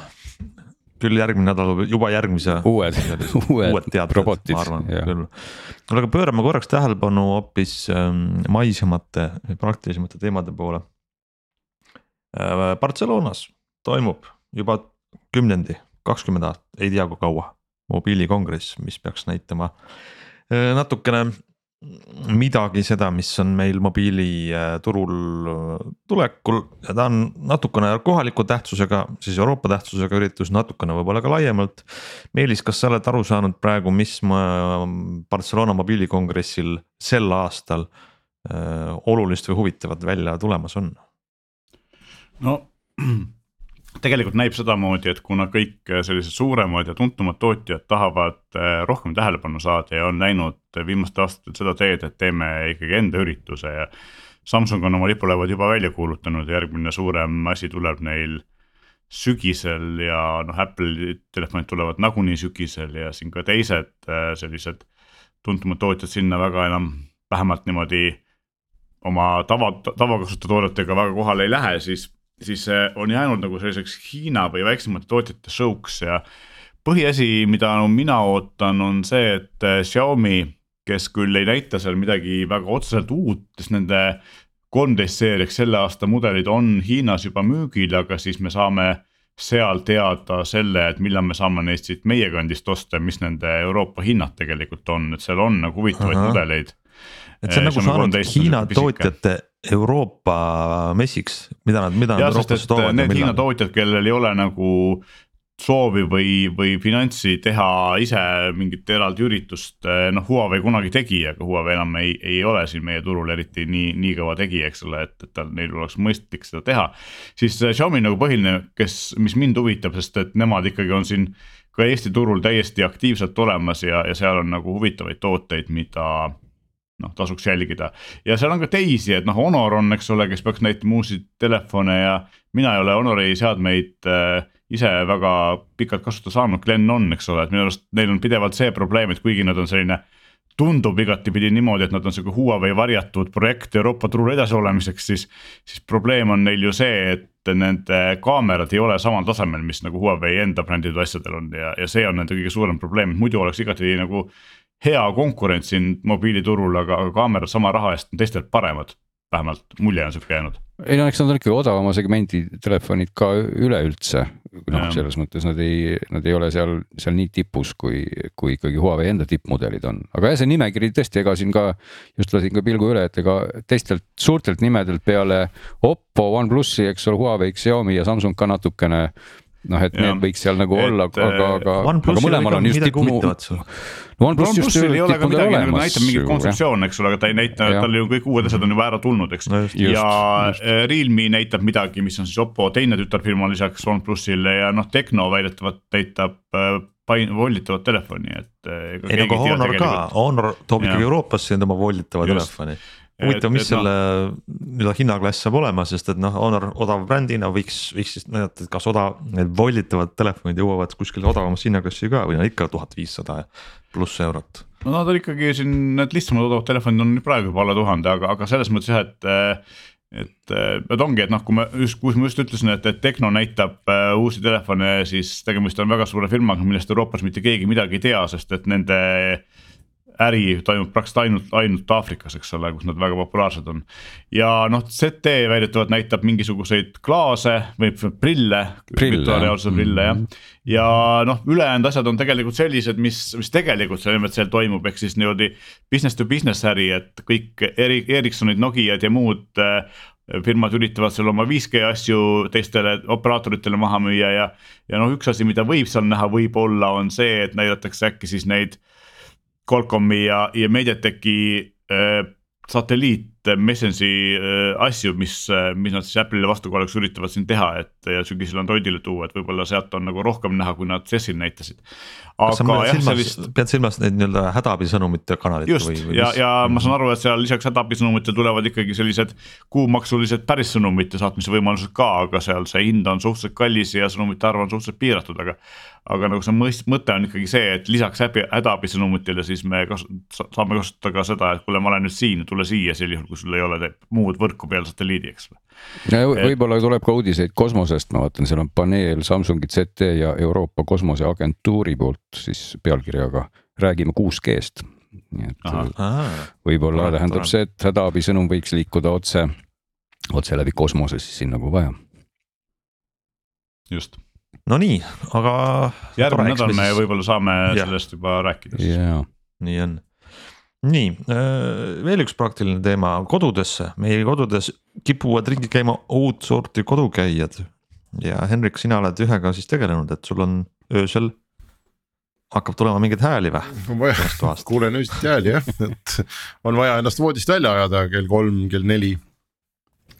küll järgmine nädal, juba järgmise. uued, uued, uued robotid. ma arvan küll. kuule, aga pöörame korraks tähelepanu hoopis ähm, maisemate, praktilisemate teemade poole. Äh, Barcelonas toimub juba kümnendi, kakskümmend aastat, ei tea kui kaua, mobiilikongress, mis peaks näitama äh, natukene midagi seda, mis on meil mobiiliturul äh, tulekul ja ta on natukene kohaliku tähtsusega, siis Euroopa tähtsusega üritus, natukene võib-olla ka laiemalt. Meelis, kas sa oled aru saanud praegu, mis Barcelona mobiilikongressil sel aastal äh, olulist või huvitavat välja tulemas on? no tegelikult näib sedamoodi, et kuna kõik sellised suuremad ja tuntumad tootjad tahavad eh, rohkem tähelepanu saada ja on läinud viimastel aastatel seda teed, et teeme ikkagi enda ürituse ja. Samsung on oma lipulaevad juba välja kuulutanud, järgmine suurem asi tuleb neil sügisel ja noh, Apple'i telefonid tulevad nagunii sügisel ja siin ka teised eh, sellised tuntumad tootjad sinna väga enam vähemalt niimoodi oma tava, tavakasutajatoodetega väga kohale ei lähe, siis siis on jäänud nagu selliseks Hiina või väiksemate tootjate show'ks ja põhiasi, mida no, mina ootan, on see, et äh, Xiaomi, kes küll ei näita seal midagi väga otseselt uut, sest nende kolmteist seeriaks selle aasta mudelid on Hiinas juba müügil, aga siis me saame seal teada selle, et millal me saame neist siit meie kandist osta, mis nende Euroopa hinnad tegelikult on, et seal on nagu huvitavaid mudeleid. et see on nagu saanud Hiina tootjate Euroopa messiks, mida nad, mida nad Euroopasse toovad? Need Hiina tootjad, kellel ei ole nagu soovi või, või finantsi teha ise mingit eraldi üritust, noh Huawei kunagi tegi, aga Huawei enam ei, ei ole siin meie turul eriti nii, nii kõva tegija, eks ole, et, et tal, neil oleks mõistlik seda teha. siis Xiaomi nagu põhiline, kes, mis mind huvitab, sest et nemad ikkagi on siin ka Eesti turul täiesti aktiivselt olemas ja, ja seal on nagu huvitavaid tooteid, mida noh, tasuks jälgida ja seal on ka teisi, et noh, Honor on, eks ole, kes peaks näitama uusi telefone ja mina ei ole Honori seadmeid äh, ise väga pikalt kasutada saanud, Glen on, eks ole, et minu arust neil on pidevalt see probleem, et kuigi nad on selline tundub igatipidi niimoodi, et nad on sihuke Huawei varjatud projekt Euroopa turul edasi olemiseks, siis. siis probleem on neil ju see, et nende kaamerad ei ole samal tasemel, mis nagu Huawei enda bränditud asjadel on ja, ja see on nende kõige suurem probleem, muidu oleks igati nagu hea konkurents siin mobiiliturul, aga, aga kaamerad sama raha eest on teistelt paremad. vähemalt mulje on sihuke jäänud. ei no eks nad on ikka odavama segmendi telefonid ka üleüldse. noh, selles mõttes nad ei, nad ei ole seal, seal nii tipus, kui, kui ikkagi Huawei enda tippmudelid on, aga jah, see nimekiri tõesti, ega siin ka just lasin ka pilgu üle, et ega teistelt suurtelt nimedelt peale Oppo, OnePlusi, eks ole, Huawei, Xiaomi ja Samsung ka natukene noh, et ja. need võiks seal nagu et, olla, aga, aga, aga mõlemal on just tipp. OnePlus just ei ole ka midagi nagu näitab mingit kontseptsiooni, eks ole, aga ta ei näita, tal ju kõik uued asjad on juba ära tulnud, eks no. ja just. Äh, Realme näitab midagi, mis on siis Oppo teine tütarfirma lisaks OnePlusile ja noh, Tecno väidetavalt näitab äh, pain-, volditavat telefoni, et. Äh, ei no aga Honor ka, Honor toob ikkagi Euroopasse enda oma volditava telefoni huvitav, mis et, selle no, nii-öelda hinnaklass saab olema, sest et noh, Honor odava brändina võiks, võiks siis näidata, et kas odav, need volditavad telefonid jõuavad kuskile odavamasse hinnaklassi ka või no ikka tuhat viissada pluss eurot. no nad on ikkagi siin, need lihtsamad odavad telefonid on praegu juba alla tuhande, aga, aga selles mõttes jah, et et, et ongi, et noh, kui ma just, kus ma just ütlesin, et, et Tecno näitab äh, uusi telefone, siis tegemist on väga suure firmaga, millest Euroopas mitte keegi midagi ei tea, sest et nende äh, äri toimub praktiliselt ainult, ainult Aafrikas, eks ole, kus nad väga populaarsed on. ja noh, ZT väidetavalt näitab mingisuguseid klaase või prille, virtuaalreaalsuse prille jah. Mhm. ja noh, ülejäänud asjad on tegelikult sellised, mis, mis tegelikult seal, seal toimub, ehk siis niimoodi business to business äri, et kõik Eri-, Ericssonid, Nokiad ja muud äh, firmad üritavad seal oma 5G asju teistele operaatoritele maha müüa ja, ja noh, üks asi, mida võib seal näha, võib-olla on see, et näidatakse äkki siis neid äh, Qualcomm'i ja, ja Mediateki äh, satelliit Messenger'i äh, asju, mis, äh, mis nad siis Apple'ile vastukaoluks üritavad siin teha, et ja sügisel Androidile tuua, et võib-olla sealt on nagu rohkem näha, kui nad CES-il näitasid. aga jah, sellist. pead silmas neid nii-öelda hädaabisõnumite kanalit just või, või ja, ja ma saan aru, et seal lisaks hädaabisõnumitele tulevad ikkagi sellised kuumaksulised päris sõnumite saatmise võimalused ka, aga seal see hind on suhteliselt kallis ja sõnumite arv on suhteliselt piiratud, aga aga nagu see mõist-, mõte on ikkagi see, et lisaks hädaabisõnumitele siis me kas, saame kasutada ka seda, et kuule, ma olen nüüd siin, tule siia sel juhul, kui sul ei ole muud võrku peale satelliidi, eks. võib-olla tuleb ka uudiseid kosmosest, ma vaatan, seal on paneel Samsungi ZT ja Euroopa Kosmoseagentuuri poolt siis pealkirjaga räägime 6G-st. nii et võib-olla tähendab see, et hädaabisõnum võiks liikuda otse, otse läbi kosmose siis sinna, kui vaja. just no nii, aga. järgmine nädal me võib-olla saame ja. sellest juba rääkida siis yeah.. nii on. Nii äh, veel üks praktiline teema kodudesse, meie kodudes kipuvad ringi käima uut sorti kodukäijad. ja Henrik, sina oled ühega siis tegelenud, et sul on öösel hakkab tulema mingeid hääli või? kuulen öösiti hääli jah, et on vaja ennast voodist välja ajada kell kolm, kell neli.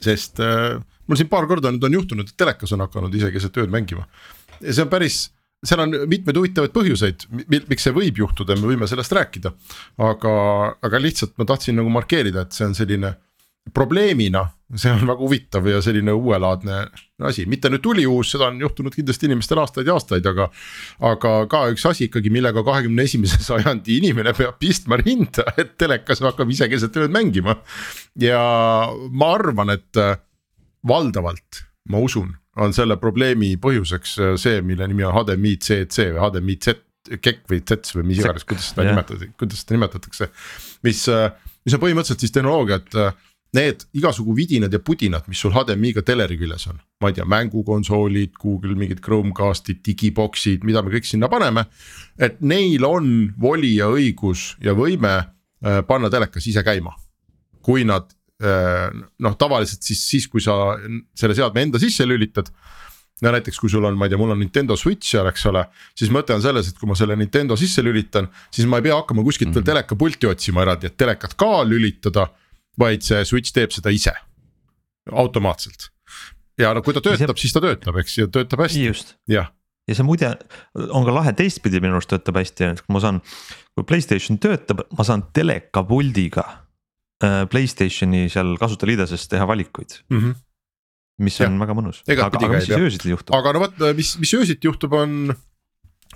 sest äh, mul siin paar korda nüüd on juhtunud, et telekas on hakanud ise keset ööd mängima. ja see on päris, seal on mitmeid huvitavaid põhjuseid, miks see võib juhtuda, me võime sellest rääkida. aga, aga lihtsalt ma tahtsin nagu markeerida, et see on selline probleemina, see on väga huvitav ja selline uuelaadne asi, mitte nüüd tuliuus, seda on juhtunud kindlasti inimestel aastaid ja aastaid, aga. aga ka üks asi ikkagi, millega kahekümne esimese sajandi inimene peab pistma rinda, et telekas hakkab ise keset ööd mängima. ja ma arvan, et valdavalt, ma usun, on selle probleemi põhjuseks äh, see, mille nimi on HDMI CC või HDMI Z, KEK või ZETS või mis iganes, kuidas seda yeah. nimetatakse, kuidas seda nimetatakse. mis, äh, mis on põhimõtteliselt siis tehnoloogia, et äh, need igasugu vidinad ja pudinad, mis sul HDMI-ga teleri küljes on, ma ei tea, mängukonsoolid, Google mingid Chromecast'id, digibox'id, mida me kõik sinna paneme. et neil on voli ja õigus ja võime panna telekas ise käima. kui nad noh, tavaliselt siis, siis kui sa selle seadme enda sisse lülitad. no näiteks, kui sul on, ma ei tea, mul on Nintendo Switch seal, eks ole, siis mõte on selles, et kui ma selle Nintendo sisse lülitan, siis ma ei pea hakkama kuskilt veel mm -hmm. telekapulti otsima eraldi, et telekat ka lülitada. vaid see Switch teeb seda ise, automaatselt. ja no kui ta töötab, siis ta töötab, eks ju, töötab hästi, jah ja see muide on ka lahe teistpidi minu arust töötab hästi, et kui ma saan, kui Playstation töötab, ma saan telekapuldiga Äh, Playstationi seal kasutajaliideses teha valikuid mm. -hmm. mis on ja. väga mõnus, aga, aga mis siis öösiti juhtub? aga no vot, mis, mis öösiti juhtub, on,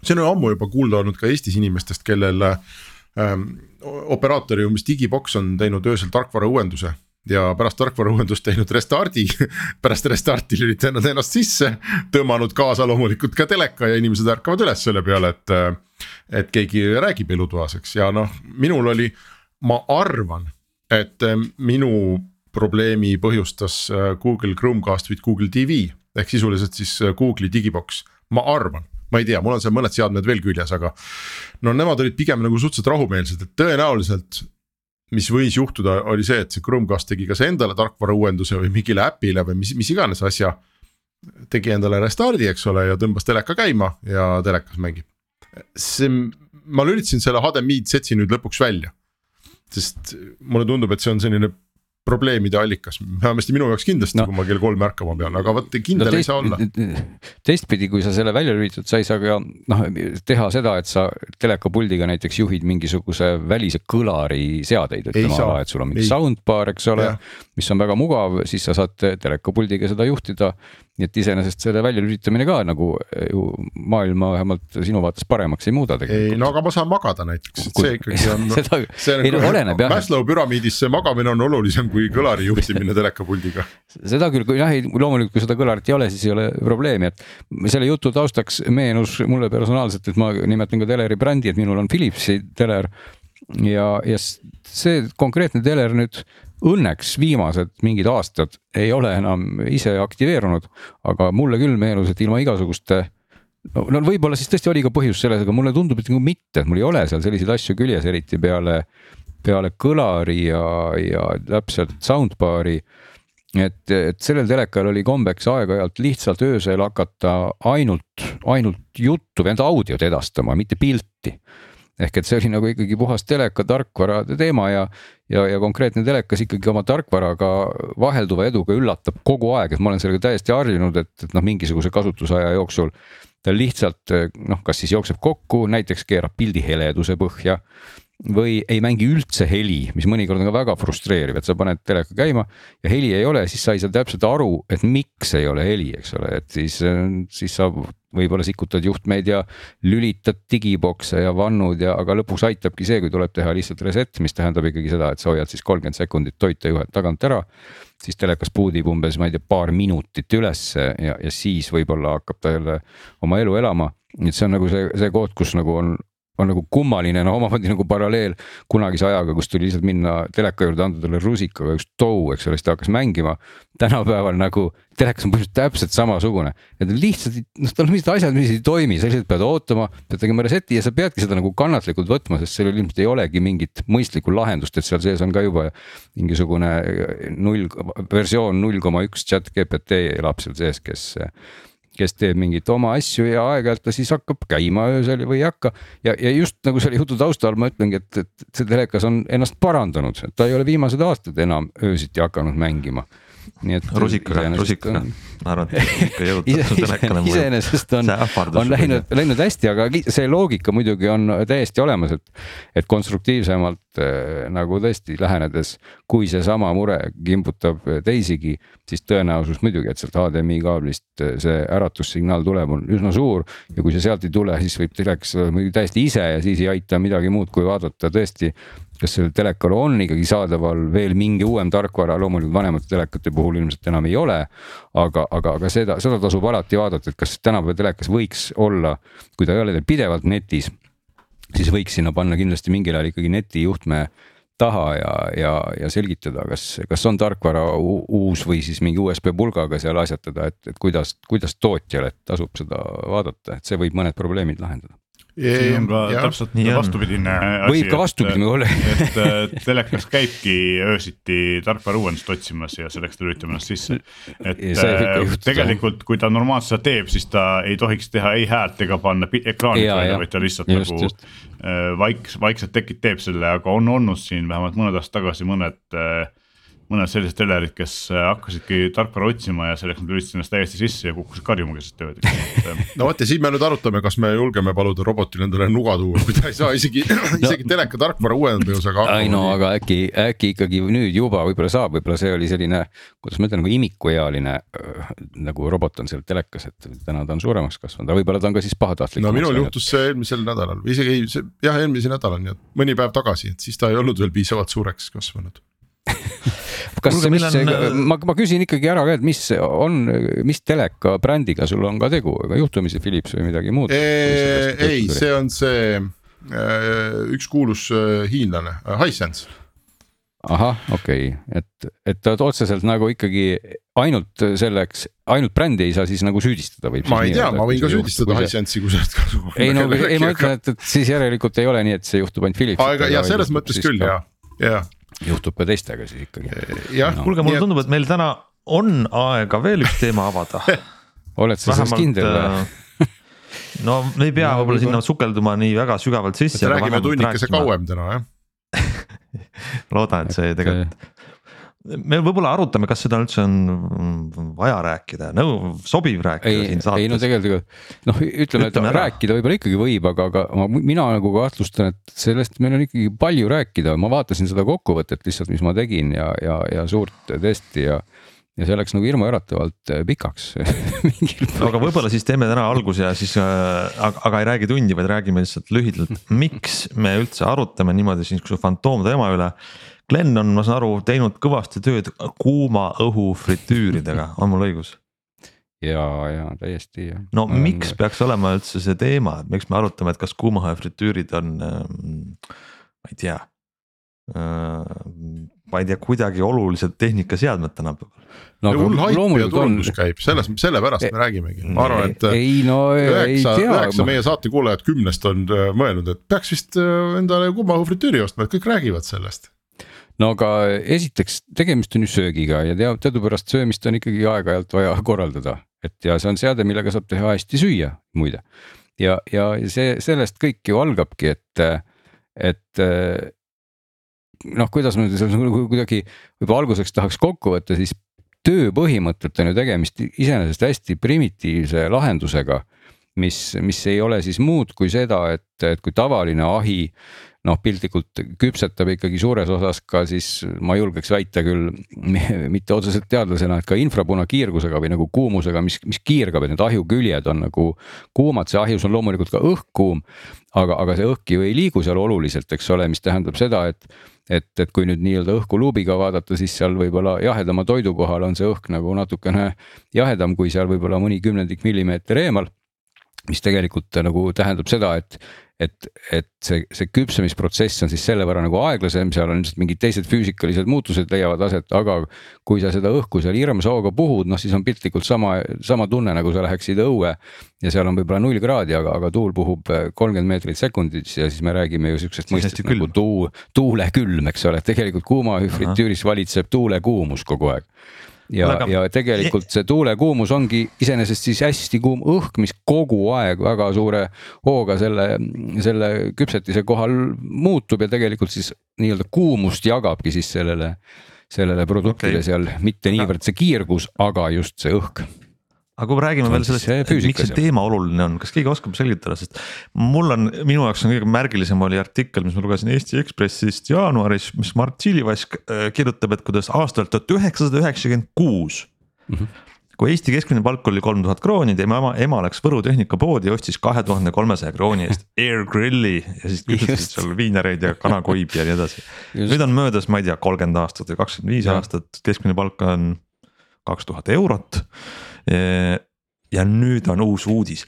see on ammu juba kuulda olnud ka Eestis inimestest, kellel ähm, operaatori umbes digiboks on teinud öösel tarkvara uuenduse ja pärast tarkvara uuendust teinud restardi pärast restarti lülitanud ennast sisse, tõmmanud kaasa loomulikult ka teleka ja inimesed ärkavad üles selle peale, et. et keegi räägib elutoas, eks ja noh, minul oli, ma arvan et äh, minu probleemi põhjustas äh, Google Chromecast või Google TV ehk sisuliselt siis äh, Google'i digibox, ma arvan ma ei tea, mul on seal mõned seadmed veel küljes, aga no nemad olid pigem nagu suhteliselt rahumeelsed, et tõenäoliselt. mis võis juhtuda, oli see, et see Chromecast tegi kas endale tarkvara uuenduse või mingile äpile või mis, mis iganes asja. tegi endale restardi, eks ole, ja tõmbas teleka käima ja telekas mängib. see, ma lülitasin selle HDMI setsi nüüd lõpuks välja sest mulle tundub, et see on selline probleemide allikas, vähemasti minu jaoks kindlasti no., kui ma kell kolm ärkama pean, aga vot kindel no, teist, ei saa olla. teistpidi, kui sa selle välja lülitad, sa ei saa ka noh teha seda, et sa telekapuldiga näiteks juhid mingisuguse välise kõlari seadeid, ütleme ala, et sul on mingi soundbar, eks ole, mis on väga mugav, siis sa saad telekapuldiga seda juhtida nii et iseenesest selle väljalülitamine ka nagu eh, ju maailma vähemalt sinu vaates paremaks ei muuda tegelikult. ei no aga ma saan magada näiteks, et see ikkagi on seda, see on ei no oleneb jah. Maslow püramiidis see magamine on olulisem kui kõlari juhtimine telekapuldiga. seda küll, kui jah, ei loomulikult kui seda kõlarit ei ole, siis ei ole probleemi, et selle jutu taustaks meenus mulle personaalselt, et ma nimetan ka teleri brändi, et minul on Philipsi teler ja, ja see konkreetne teler nüüd õnneks viimased mingid aastad ei ole enam ise aktiveerunud, aga mulle küll meenus, et ilma igasuguste no, no võib-olla siis tõesti oli ka põhjus selles, aga mulle tundub, et nagu mitte, et mul ei ole seal selliseid asju küljes, eriti peale, peale kõlari ja, ja täpselt soundbar'i. et, et sellel telekal oli kombeks aeg-ajalt lihtsalt öösel hakata ainult, ainult juttu või enda audiot edastama, mitte pilti ehk et see oli nagu ikkagi puhas teleka tarkvarade teema ja, ja, ja konkreetne telekas ikkagi oma tarkvaraga vahelduva eduga üllatab kogu aeg, et ma olen sellega täiesti harjunud, et, et noh, mingisuguse kasutusaja jooksul ta lihtsalt noh, kas siis jookseb kokku, näiteks keerab pildi heleduse põhja või ei mängi üldse heli, mis mõnikord on ka väga frustreeriv, et sa paned teleka käima ja heli ei ole, siis sa ei saa täpselt aru, et miks ei ole heli, eks ole, et siis, siis sa võib-olla sikutad juhtmeid ja lülitad digibokse ja vannud ja, aga lõpuks aitabki see, kui tuleb teha lihtsalt reset, mis tähendab ikkagi seda, et sa hoiad siis kolmkümmend sekundit toitejuhet tagant ära. siis telekas puudib umbes, ma ei tea, paar minutit ülesse ja, ja siis võib-olla hakkab ta jälle oma elu elama et see on nagu see, see koht, kus nagu on, on nagu kummaline, no omamoodi nagu paralleel kunagise ajaga, kus tuli lihtsalt minna teleka juurde, anda talle rusikaga üks tou, eks ole, siis ta hakkas mängima. tänapäeval nagu telekas on põhimõtteliselt täpselt samasugune, et lihtsalt noh, tal on mingid asjad, mis ei toimi, sa lihtsalt pead ootama, pead tegema reset'i ja sa peadki seda nagu kannatlikult võtma, sest sellel ilmselt ei olegi mingit mõistlikku lahendust, et seal sees on ka juba mingisugune null versioon null koma üks chat GPT elab seal sees, kes kes teeb mingeid oma asju ja aeg-ajalt ta siis hakkab käima öösel või ei hakka. ja, ja just nagu selle jutu taustal ma ütlengi, et, et see telekas on ennast parandanud, ta ei ole viimased aastad enam öösiti hakanud mängima nii et. rusikaga, rusikaga, ma arvan, et ikka jõutakse telekale. iseenesest on, on läinud, läinud hästi, aga see loogika muidugi on täiesti olemas, et, et konstruktiivsemalt äh, nagu tõesti lähenedes, kui seesama mure kimbutab teisigi, siis tõenäosus muidugi, et sealt HDMI kaablist äh, see äratussignaal tuleb, on üsna suur. ja kui see sealt ei tule, siis võib telekas olla muidugi täiesti ise ja siis ei aita midagi muud, kui vaadata tõesti kas sellel telekal on ikkagi saadaval veel mingi uuem tarkvara, loomulikult vanemate telekate puhul ilmselt enam ei ole. aga, aga, aga seda, seda tasub alati vaadata, et kas tänapäeva telekas võiks olla, kui ta ei ole pidevalt netis, siis võiks sinna panna kindlasti mingil ajal ikkagi netijuhtme taha ja, ja, ja selgitada, kas, kas on tarkvara uus või siis mingi USB pulgaga seal asjatada, et, et kuidas, kuidas tootjale tasub seda vaadata, et see võib mõned probleemid lahendada siin on ka ja, täpselt vastupidine asi. võib ka vastupidine olla. et telekas käibki öösiti tarkvara uuendust otsimas ja selleks ta lülitab ennast sisse. et äh, tegelikult, kui ta normaalselt seda teeb, siis ta ei tohiks teha ei häält ega panna ekraani peale, vaid ta lihtsalt just, nagu just. Äh, vaik-, vaikselt tekib, teeb selle, aga on olnud siin vähemalt mõned aastad tagasi mõned äh, mõned sellised telerid, kes äh, hakkasidki tarkvara otsima ja selleks nad lülitasid ennast täiesti sisse ja kukkusid karjuma keset ööd äh, no vot ja siin me nüüd arutame, kas me julgeme paluda robotil endale nuga tuua, kui ta ei saa isegi isegi no, teleka tarkvara uuendusega hakkama. ei no aga äkki, äkki ikkagi nüüd juba võib-olla saab, võib-olla see oli selline, kuidas ma ütlen, nagu imikuealine äh, nagu robot on seal telekas, et täna ta on suuremaks kasvanud, aga võib-olla ta on ka siis pahatahtlik. no minul juhtus see eelmisel nädalal või isegi ei, see jah, eelmisel nädalal, nii et mõni päev tagasi, et siis ta ei olnud veel piisavalt suureks kasvanud kas, mis on... ma, ma küsin ikkagi ära ka, et mis on, mis teleka brändiga sul on ka tegu, ega juhtumisi Philips või midagi muud? ei, see on see üks kuulus hiinlane, Hisense ahah, okei okay., et, et ta otseselt nagu ikkagi ainult selleks, ainult brändi ei saa siis nagu süüdistada võib. ma ei tea, ma võin ka süüdistada Hisense'i, kui sa oled kasu. ei no, ei ma ütlen, et, et siis järelikult ei ole nii, et see juhtub ainult Philipsiga. ja selles mõttes küll ja, ja juhtub ka teistega siis ikkagi. jah no., kuulge, mulle tundub, et meil täna on aega veel üks teema avada oled sa selles kindel või? Äh, no me ei pea no, võib-olla sinna sukelduma nii väga sügavalt sisse. räägime tunnikese kauem täna jah loodan, et see tegelikult me võib-olla arutame, kas seda üldse on vaja rääkida, nõu, sobiv rääkida ei, siin saates. ei no tegelikult noh, ütleme, et ära. rääkida võib-olla ikkagi võib, aga, aga ma, mina nagu kahtlustan, et sellest meil on ikkagi palju rääkida, ma vaatasin seda kokkuvõtet lihtsalt, mis ma tegin ja, ja, ja suurt testi ja ja see läks nagu hirmuäratavalt äh, pikaks no aga võib-olla siis teeme täna alguse ja siis äh,, aga, aga ei räägi tundi, vaid räägime lihtsalt lühidalt, miks me üldse arutame niimoodi niisuguse fantoomteema üle Glen on, ma saan aru, teinud kõvasti tööd kuuma õhu fritüüridega, on mul õigus? ja, ja täiesti jah. no ma miks olen... peaks olema üldse see teema, et miks me arutame, et kas kuuma õhu fritüürid on ähm,, ma ei tea äh,. ma ei tea, kuidagi olulised tehnikaseadmed tänapäeval. no hull haip ja turundus on... käib, selles, sellepärast me räägimegi, ma arvan, et. ei no üheksa, üheksa ma... meie saate kuulajat kümnest on äh, mõelnud, et peaks vist äh, endale kuuma õhu fritüüri ostma, et kõik räägivad sellest no aga esiteks tegemist on ju söögiga ja tea, teadupärast söömist on ikkagi aeg-ajalt vaja korraldada, et ja see on seade, millega saab teha hästi süüa muide. ja, ja see sellest kõik ju algabki, et et noh, kuidas ma nüüd nagu kuidagi võib-olla alguseks tahaks kokku võtta, siis töö põhimõttelt on ju tegemist iseenesest hästi primitiivse lahendusega mis, mis ei ole siis muud kui seda, et, et kui tavaline ahi noh, piltlikult küpsetab ikkagi suures osas ka siis ma julgeks väita küll, mitte otseselt teadlasena, et ka infrapunakiirgusega või nagu kuumusega, mis, mis kiirgab, et need ahjuküljed on nagu kuumad, see ahjus on loomulikult ka õhk kuum. aga, aga see õhk ju ei liigu seal oluliselt, eks ole, mis tähendab seda, et et, et kui nüüd nii-öelda õhku luubiga vaadata, siis seal võib-olla jahedama toidu kohal on see õhk nagu natukene jahedam kui seal võib-olla mõni kümnendik millimeeter eemal mis tegelikult nagu tähendab seda, et, et, et see, see küpsemisprotsess on siis selle võrra nagu aeglasem, seal on ilmselt mingid teised füüsikalised muutused leiavad aset, aga kui sa seda õhku seal hirmsa hooga puhud, noh siis on piltlikult sama, sama tunne, nagu sa läheksid õue. ja seal on võib-olla null kraadi, aga, aga tuul puhub äh, kolmkümmend meetrit sekundis ja siis me räägime ju siuksest mõistest nagu tuu, tuulekülm, eks ole, tegelikult kuumahüfritüüris valitseb tuulekuumus kogu aeg ja aga..., ja tegelikult see tuulekuumus ongi iseenesest siis hästi kuum õhk, mis kogu aeg väga suure hooga selle, selle küpsetise kohal muutub ja tegelikult siis nii-öelda kuumust jagabki siis sellele, sellele produktile okay. seal mitte niivõrd see kiirgus, aga just see õhk aga kui me räägime veel sellest, miks see teema oluline on, kas keegi oskab selgitada, sest mul on, minu jaoks on kõige märgilisem oli artikkel, mis ma lugesin Eesti Ekspressist jaanuaris, mis Mart Silivask äh, kirjutab, et kuidas aastal tuhat üheksasada üheksakümmend kuus. Mhm. kui Eesti keskmine palk oli kolm tuhat krooni, tema ema, ema läks Võru tehnikapoodi ja ostis kahe tuhande kolmesaja krooni eest air grill'i ja siis küpsetasid seal viinereid ja kanakoibi ja nii edasi. nüüd on möödas, ma ei tea, kolmkümmend aastat või kakskümmend viis aastat, keskmine palk on kaks tuhat eurot ja nüüd on uus uudis,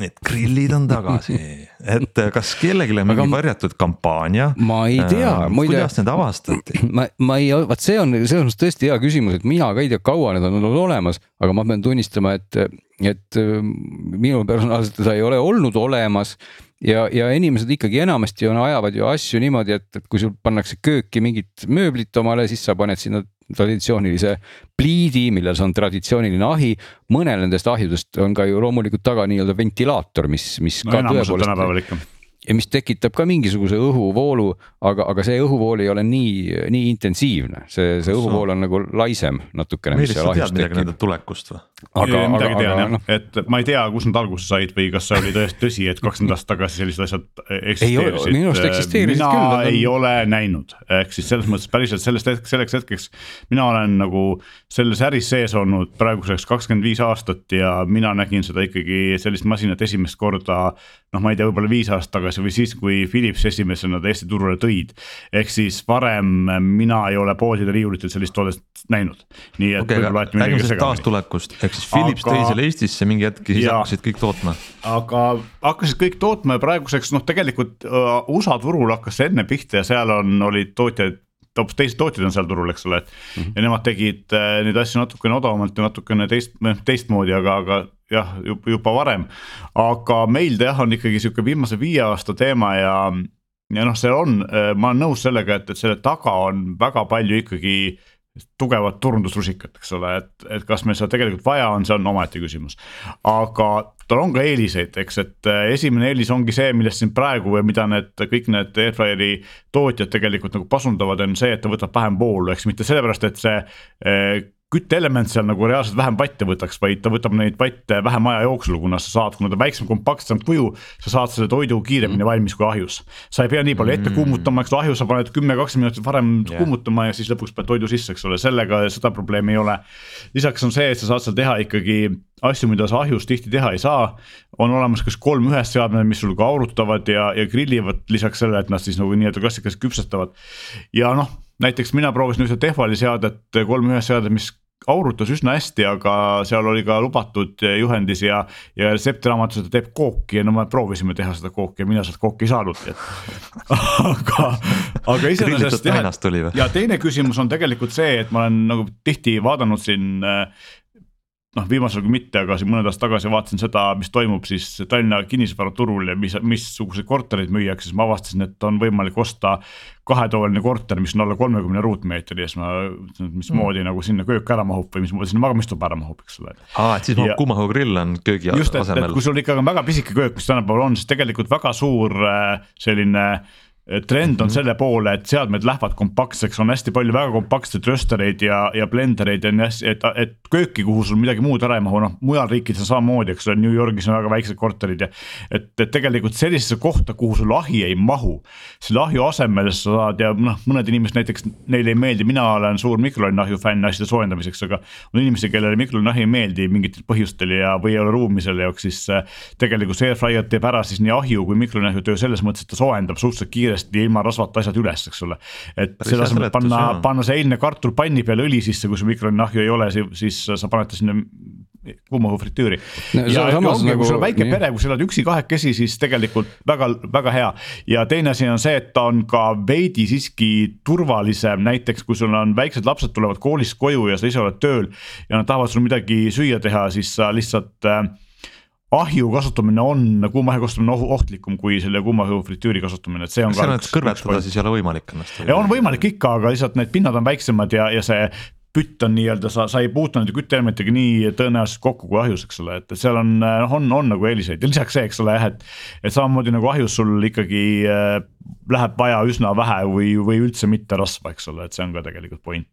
need grillid on tagasi, et kas kellelgi on mingi varjatud kampaania? ma ei tea äh,, kuidas need avastati? ma, ma ei, vaat see on selles mõttes tõesti hea küsimus, et mina ka ei tea, kaua need on olnud olemas, aga ma pean tunnistama, et, et minul personaalselt seda ei ole olnud olemas ja, ja inimesed ikkagi enamasti on, ajavad ju asju niimoodi, et, et kui sul pannakse kööki mingit mööblit omale, siis sa paned sinna traditsioonilise pliidi, milles on traditsiooniline ahi. mõnel nendest ahjudest on ka ju loomulikult taga nii-öelda ventilaator, mis, mis no, tõepoolest ja mis tekitab ka mingisuguse õhuvoolu, aga, aga see õhuvool ei ole nii, nii intensiivne, see, see õhuvool on nagu laisem natukene. Meelis, sa tead midagi nende tulekust või? aga, midagi aga, tean jah no., et ma ei tea, kus nad alguse said või kas see oli tõesti tõsi, et kakskümmend aastat tagasi sellised asjad eksisteerisid. minu arust eksisteerisid mina küll. mina ei on... ole näinud, ehk siis selles mõttes päriselt sellest hetkest, selleks hetkeks. mina olen nagu selles äris sees olnud praeguseks kakskümmend viis aastat ja mina nägin seda ikkagi sellist masinat esimest korda noh, ma ei tea, võib-olla viis aastat tagasi või siis, kui Philips esimesena ta Eesti turule tõid. ehk siis varem mina ei ole poodide riiulitel sellist toodet näinud. nii et okay, võib-olla aeti midagi segamini. taastulekust, ehk siis Philips aga... tõi selle Eestisse mingi hetk ja siis ja, hakkasid kõik tootma. aga hakkasid kõik tootma ja praeguseks noh, tegelikult uh, USA turul hakkas see enne pihta ja seal on, olid tootjaid hoopis teised tootjad on seal turul, eks ole, mm. -hmm. ja nemad tegid äh, neid asju natukene odavamalt ja natukene teist, noh teistmoodi, aga, aga jah, juba varem. aga meil ta jah, on ikkagi sihuke viimase viie aasta teema ja, ja noh, see on, äh, ma olen nõus sellega, et, et selle taga on väga palju ikkagi tugevat turundusrusikat, eks ole, et, et kas meil seda tegelikult vaja on, see on omaette küsimus. aga tal on ka eeliseid, eks, et äh, esimene eelis ongi see, millest siin praegu või mida need kõik need Airfryeri tootjad tegelikult nagu pasundavad, on see, et ta võtab vähem voolu, eks mitte sellepärast, et see äh, kütteelement seal nagu reaalselt vähem patte võtaks, vaid ta võtab neid patte vähem aja jooksul, kuna sa saad, kuna ta väiksem, kompaktsem kuju, sa saad selle toidu kiiremini mm. valmis kui ahjus. sa ei pea nii palju ette mm. kuumutama, eks ole, ahju sa paned kümme, kakskümmend minutit varem yeah. kuumutama ja siis lõpuks paned toidu sisse, eks ole, sellega seda probleemi ei ole. lisaks on see, et sa saad seal teha ikkagi asju, mida sa ahjus tihti teha ei saa. on olemas kas kolm ühes seadmed, mis sul ka aurutavad ja, ja grillivad lisaks sellele, et nad siis nagu nii-öelda klassikaliselt küpsetavad. ja noh näiteks mina proovisin ühte Tehvali seadet, kolm ühes seadet, mis aurutas üsna hästi, aga seal oli ka lubatud juhendis ja, ja retseptiraamatus, et ta teeb kooki ja no me proovisime teha seda kooki ja mina sealt kooki ei saanudki, et. aga, aga iseenesest jah, ja teine küsimus on tegelikult see, et ma olen nagu tihti vaadanud siin äh, noh, viimasel kui mitte, aga siin mõned aastad tagasi vaatasin seda, mis toimub siis Tallinna kinnisvaraturul ja mis, missuguseid kortereid müüakse, siis ma avastasin, et on võimalik osta kahetoaline korter, mis on alla kolmekümne ruutmeetri ja siis ma, mismoodi mm. nagu sinna köök ära mahub või mismoodi sinna magamistuba ära mahub, eks ole. aa, et siis mahub kuumahõugrill on köögi just, asemel. kui sul ikkagi on väga pisike köök, mis tänapäeval on, siis tegelikult väga suur äh, selline trend on mm -hmm. selle poole, et seadmed lähevad kompaktseks, on hästi palju väga kompaktseid röstereid ja, ja blendereid ja nii hästi, et, et kööki, kuhu sul midagi muud ära ei mahu, noh mujal riikides on samamoodi, eks ole, New Yorgis on väga väiksed korterid ja. et, et tegelikult sellisesse kohta, kuhu sul ahi ei mahu, selle ahju asemel sa saad ja noh, mõned inimesed näiteks, neile ei meeldi, mina olen suur mikrolaineahju fänn asjade soojendamiseks, aga. on inimesi, kellele mikrolaineahi ei meeldi mingitel põhjustel ja, või ei ole ruumi selle jaoks, siis äh, tegelikult see airfryer teeb ära siis nii ahju kui mikrolaineahju töö selles mõttes, et ta soojendab suhteliselt kiiresti kiiresti ilma rasvata asjad üles, eks ole. et selle asemel, et panna, panna see eilne kartul panni peale õli sisse, kui sul mikrolaineahju ei ole, siis sa paned ta sinna kuumaõhu fritüüri no,. ja, ja ongi nagu,, kui sul on väike nii. pere, kui sa elad üksi-kahekesi, siis tegelikult väga, väga hea. ja teine asi on see, et ta on ka veidi siiski turvalisem, näiteks kui sul on väiksed lapsed tulevad koolist koju ja sa ise oled tööl. ja nad tahavad sul midagi süüa teha, siis sa lihtsalt äh, ahju kasutamine on, kuumaõhu kasutamine ohtlikum kui selle kuumaõhu fritüüri kasutamine, et see on. kõrvetada siis ei ole võimalik ennast. on võimalik ikka, aga lihtsalt need pinnad on väiksemad ja, ja see pütt on nii-öelda, sa, sa ei puutu nende kütteelementidega nii tõenäoliselt kokku kui ahjus, eks ole, et, seal on, noh, on, on nagu eeliseid ja lisaks see, eks ole jah, et. et samamoodi nagu ahjus sul ikkagi äh, läheb vaja üsna vähe või, või üldse mitte rasva, eks ole, et see on ka tegelikult point.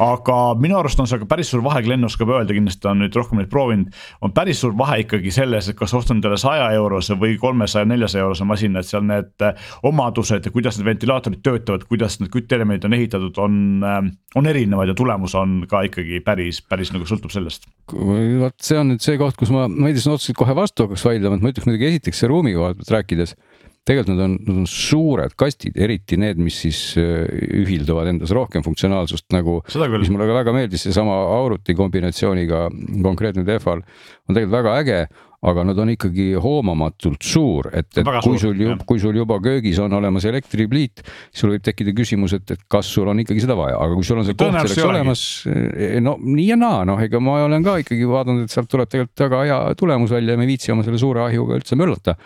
aga minu arust on seal ka päris suur vahe, Glen oskab öelda, kindlasti ta on nüüd rohkem neid proovinud. on päris suur vahe ikkagi selles, et kas ostan endale saja eurose või kolmesaja, neljasaja eurose masina, et seal need äh, omadused ja kuidas need ventilaatorid töötavad, kuidas need kütteelemendid on ehitatud, on, äh, on erinevad ja tulemus on ka ikkagi päris, päris nagu sõltub sellest. vot see on nüüd see koht, kus ma, ma ei tea, siin otseselt kohe vastu hakkaks vaidlema, et ma ütleks muidugi esiteks see ruumi koha pealt rääkides tegelikult nad on, nad on suured kastid, eriti need, mis siis äh, ühildavad endas rohkem funktsionaalsust nagu. mis mulle ka väga meeldis, seesama Auruti kombinatsiooniga konkreetne Defal on tegelikult väga äge aga nad on ikkagi hoomamatult suur, et, et kui sul, kui sul juba köögis on olemas elektripliit, sul võib tekkida küsimus, et, et kas sul on ikkagi seda vaja, aga kui sul on see koht selleks olemas, eh, no nii ja naa, noh, ega ma olen ka ikkagi vaadanud, et sealt tuleb tegelikult väga hea tulemus välja ja me ei viitsi oma selle suure ahjuga üldse möllata.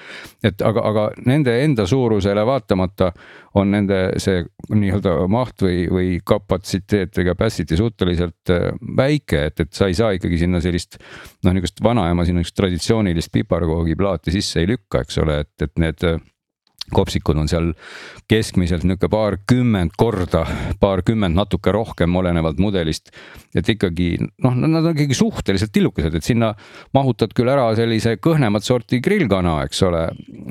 et aga, aga nende enda suurusele vaatamata on nende see nii-öelda maht või, või kapatsiteet või capacity suhteliselt äh, väike, et, et sa ei saa ikkagi sinna sellist noh, niisugust vanaema sinna niisugust traditsioonilist piparkoogiplaati sisse ei lükka, eks ole, et, et need kopsikud on seal keskmiselt nihuke paarkümmend korda, paarkümmend natuke rohkem, olenevalt mudelist. et ikkagi noh, nad on ikkagi suhteliselt tillukesed, et sinna mahutad küll ära sellise kõhnemat sorti grillkana, eks ole.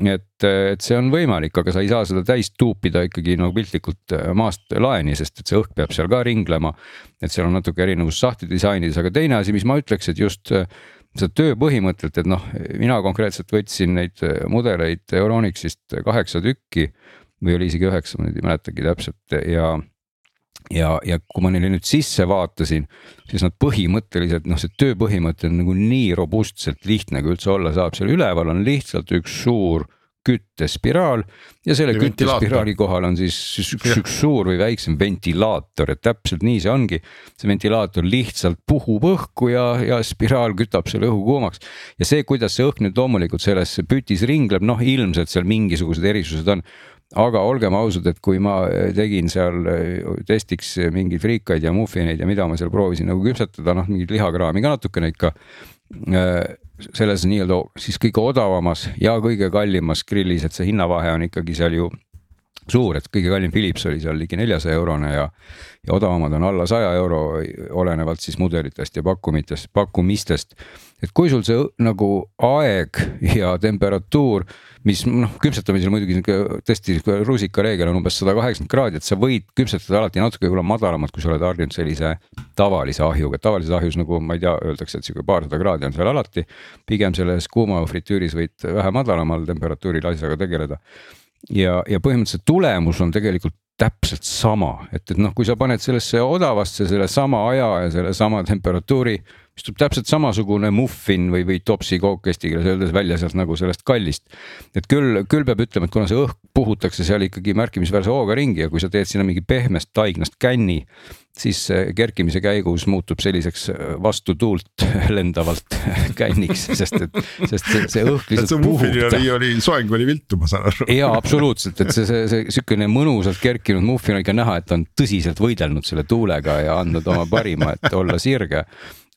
et, et see on võimalik, aga sa ei saa seda täis tuupida ikkagi nagu piltlikult maast laeni, sest et see õhk peab seal ka ringlema. et seal on natuke erinevus sahtli disainis, aga teine asi, mis ma ütleks, et just seda töö põhimõttelt, et noh, mina konkreetselt võtsin neid äh, mudeleid Euronixist kaheksa tükki või oli isegi üheksa, ma nüüd ei mäletagi täpselt ja ja, ja kui ma neile nüüd sisse vaatasin, siis nad põhimõtteliselt noh, see töö põhimõte on nagu nii robustselt lihtne, kui üldse olla saab, seal üleval on lihtsalt üks suur küttespiraal ja selle ja küttespiraali kohal on siis, üks, üks suur või väiksem ventilaator, et täpselt nii see ongi. see ventilaator lihtsalt puhub õhku ja, ja spiraal kütab selle õhu kuumaks. Ja see, kuidas see õhk nüüd loomulikult selles pütis ringleb, noh, ilmselt seal mingisugused erisused on. Aga olgem ausad, et kui ma tegin seal testiks mingeid friikaid ja muffineid ja mida ma seal proovisin nagu küpsetada, noh mingit lihakraami ka natukene ikka selles nii-öelda siis kõige odavamas ja kõige kallimas grillis, et see hinnavahe on ikkagi seal ju suur, et kõige kallim Philips oli seal ligi neljasaja eurone ja, ja odavamad on alla saja euro, olenevalt siis mudelitest ja pakkumitest, pakkumistest. et kui sul see nagu aeg ja temperatuur mis noh, küpsetamisel muidugi sihuke tõesti sihuke rusikareegel on umbes sada kaheksakümmend kraadi, et sa võid küpsetada alati natuke võib-olla madalamat, kui sa oled harjunud sellise tavalise ahjuga, et tavalises ahjus nagu ma ei tea, öeldakse, et sihuke paarsada kraadi on seal alati. pigem selles kuuma fritüüris võid vähe madalamal temperatuuril asjaga tegeleda. Ja, ja põhimõtteliselt tulemus on tegelikult täpselt sama, et, et noh, kui sa paned sellesse odavasse sellesama aja ja sellesama temperatuuri istub täpselt samasugune muffin või, või topsi kook eesti keeles öeldes välja sealt nagu sellest kallist. et küll, küll peab ütlema, et kuna see õhk puhutakse seal ikkagi märkimisväärse hooga ringi ja kui sa teed sinna mingi pehmest taignast känni, siis kerkimise käigus muutub selliseks vastu tuult lendavalt känniks, sest et, sest see, see õhk lihtsalt puhutab. oli, oli soeng oli viltu, ma saan aru. jaa, absoluutselt, et see, see, see sihukene mõnusalt kerkinud muffin on ikka näha, et on tõsiselt võidelnud selle tuulega ja andnud oma parima, et olla sirge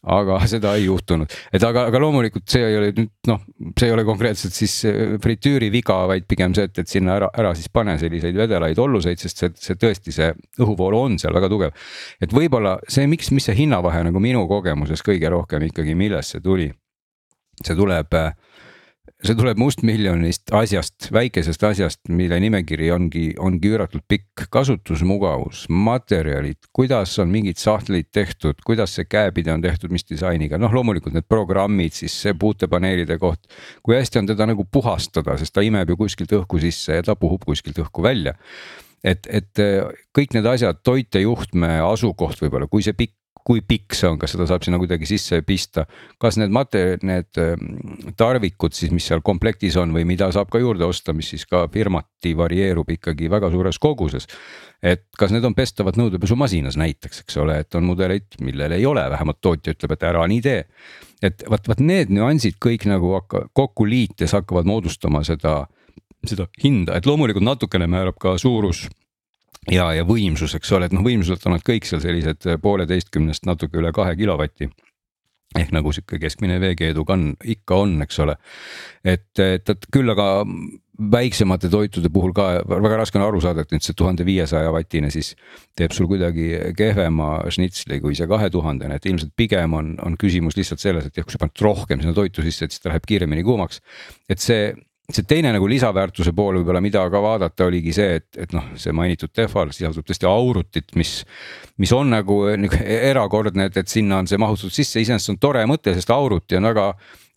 aga seda ei juhtunud, et aga, aga loomulikult see ei ole nüüd noh, see ei ole konkreetselt siis fritüüri viga, vaid pigem see, et, et sinna ära, ära siis pane selliseid vedelaid olluseid, sest see, see tõesti, see õhuvool on seal väga tugev. et võib-olla see, miks, mis see hinnavahe nagu minu kogemuses kõige rohkem ikkagi, millest see tuli? see tuleb äh, see tuleb mustmiljonist asjast, väikesest asjast, mille nimekiri ongi, ongi üüratult pikk, kasutusmugavus, materjalid, kuidas on mingid sahtlid tehtud, kuidas see käepide on tehtud, mis disainiga, noh, loomulikult need programmid, siis see puutepaneelide koht. kui hästi on teda nagu puhastada, sest ta imeb ju kuskilt õhku sisse ja ta puhub kuskilt õhku välja. et, et kõik need asjad, toitejuhtme asukoht võib-olla, kui see pikk kui pikk see on, kas seda saab sinna kuidagi sisse pista, kas need mate-, need ähm, tarvikud siis, mis seal komplektis on või mida saab ka juurde osta, mis siis ka firmati varieerub ikkagi väga suures koguses. et kas need on pestavad nõudepesumasinas näiteks, eks ole, et on mudeleid, millel ei ole, vähemalt tootja ütleb, et ära nii tee. et vot, vot need nüansid kõik nagu hakka, kokku liites hakkavad moodustama seda, seda hinda, et loomulikult natukene määrab ka suurus ja, ja võimsus, eks ole, et noh, võimsuselt on nad kõik seal sellised pooleteistkümnest natuke üle kahe kilovati ehk nagu sihuke keskmine veekeedu kann ikka on, eks ole. et, et, et küll aga väiksemate toitude puhul ka väga raske on aru saada, et nüüd see tuhande viiesaja vatine siis teeb sul kuidagi kehvema šnitsli kui see kahe tuhandene, et ilmselt pigem on, on küsimus lihtsalt selles, et jah, kui sa paned rohkem sinna toitu sisse, et siis ta läheb kiiremini kuumaks. et see see teine nagu lisaväärtuse pool võib-olla, mida ka vaadata, oligi see, et, et noh, see mainitud Tehval sisaldab tõesti aurutit, mis. mis on nagu, nagu erakordne, et, et sinna on see mahutatud sisse, iseenesest on tore mõte, sest auruti on väga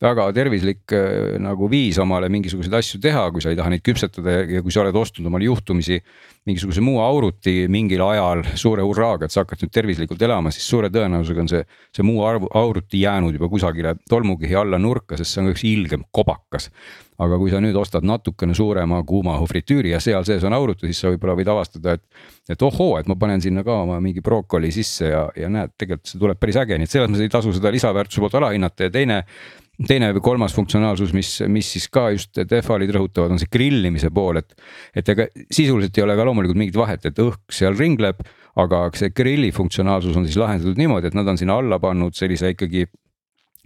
väga tervislik äh, nagu viis omale mingisuguseid asju teha, kui sa ei taha neid küpsetada ja kui sa oled ostnud omale juhtumisi mingisuguse muu auruti mingil ajal suure hurraaga, et sa hakkad nüüd tervislikult elama, siis suure tõenäosusega on see, see muu arvu, auruti jäänud juba kusagile tolmukihi alla nurka, sest see on üks ilgem kobakas aga kui sa nüüd ostad natukene suurema kuuma fritüüri ja seal sees on auruti, siis sa võib-olla võid avastada, et. et ohoo, et ma panen sinna ka oma mingi brookoli sisse ja, ja näed, tegelikult see tuleb päris äge, nii et selles mõttes ei tasu seda lisaväärtuse poolt alahinnata ja teine teine või kolmas funktsionaalsus, mis, mis siis ka just Tehvalid rõhutavad, on see grillimise pool, et. et ega sisuliselt ei ole ka loomulikult mingit vahet, et õhk seal ringleb, aga see grilli funktsionaalsus on siis lahendatud niimoodi, et nad on sinna alla pannud sellise ikkagi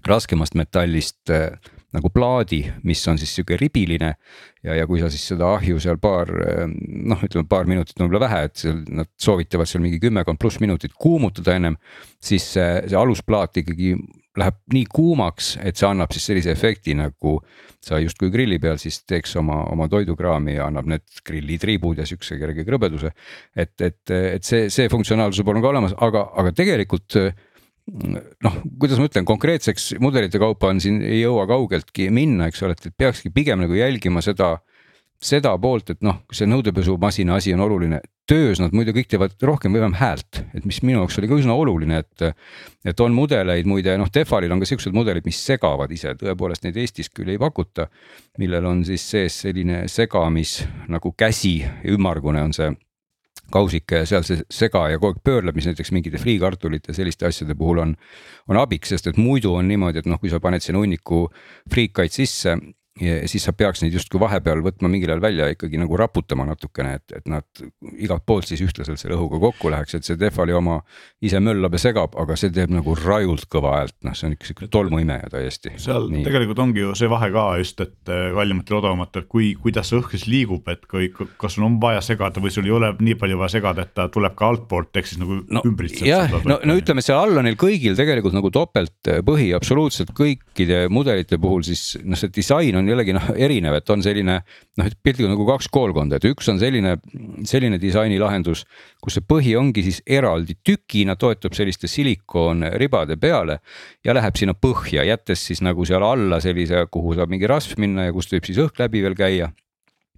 raskemast metallist äh, nagu plaadi, mis on siis sihuke ribiline. ja, ja kui sa siis seda ahju seal paar noh, ütleme paar minutit on võib-olla vähe, et seal nad soovitavad seal mingi kümmekond pluss minutit kuumutada ennem. siis see, see alusplaat ikkagi läheb nii kuumaks, et see annab siis sellise efekti nagu sa justkui grilli peal siis teeks oma, oma toidukraami ja annab need grillitriibud ja siukse kerge krõbeduse. et, et, et see, see funktsionaalsus on ka olemas, aga, aga tegelikult noh, kuidas ma ütlen, konkreetseks mudelite kaupa on siin, ei jõua kaugeltki minna, eks ole, et peakski pigem nagu jälgima seda, seda poolt, et noh, see nõudepesumasina asi on oluline. töös nad muidu kõik teevad rohkem või vähem häält, et mis minu jaoks oli ka üsna oluline, et. et on mudeleid muide, noh, Tehvalil on ka siuksed mudelid, mis segavad ise, tõepoolest neid Eestis küll ei pakuta. millel on siis sees selline segamis nagu käsi, ümmargune on see kausike ja seal see sega ja kogu aeg pöörleb, mis näiteks mingite friikartulite selliste asjade puhul on, on abiks, sest et muidu on niimoodi, et noh, kui sa paned sinna hunniku friikaid sisse ja siis sa peaks neid justkui vahepeal võtma mingil ajal välja ikkagi nagu raputama natukene, et, et nad igalt poolt siis ühtlaselt selle õhuga kokku läheks, et see Tehvali oma ise möllab ja segab, aga see teeb nagu rajult kõva häält, noh, see on ikka sihuke tolmuimeja täiesti. seal Nii. tegelikult ongi ju see vahe ka just, et eh, kallimatel, odavamatel, kui, kuidas see õhk siis liigub, et kui, kas sul on vaja segada või sul ei ole nii palju vaja segada, et ta tuleb ka altpoolt, ehk siis nagu no, ümbritseb. jah, no, no ütleme, seal all on neil kõigil tegelikult nagu topeltpõhi absoluutselt kõikide mudelite puhul siis noh, see disain on jällegi noh erinev, et on selline noh, et piltlikult nagu kaks koolkonda, et üks on selline, selline disainilahendus, kus see põhi ongi siis eraldi tükina, toetub selliste silikoonribade peale ja läheb sinna põhja, jättes siis nagu seal alla sellise, kuhu saab mingi rasv minna ja kust võib siis õhk läbi veel käia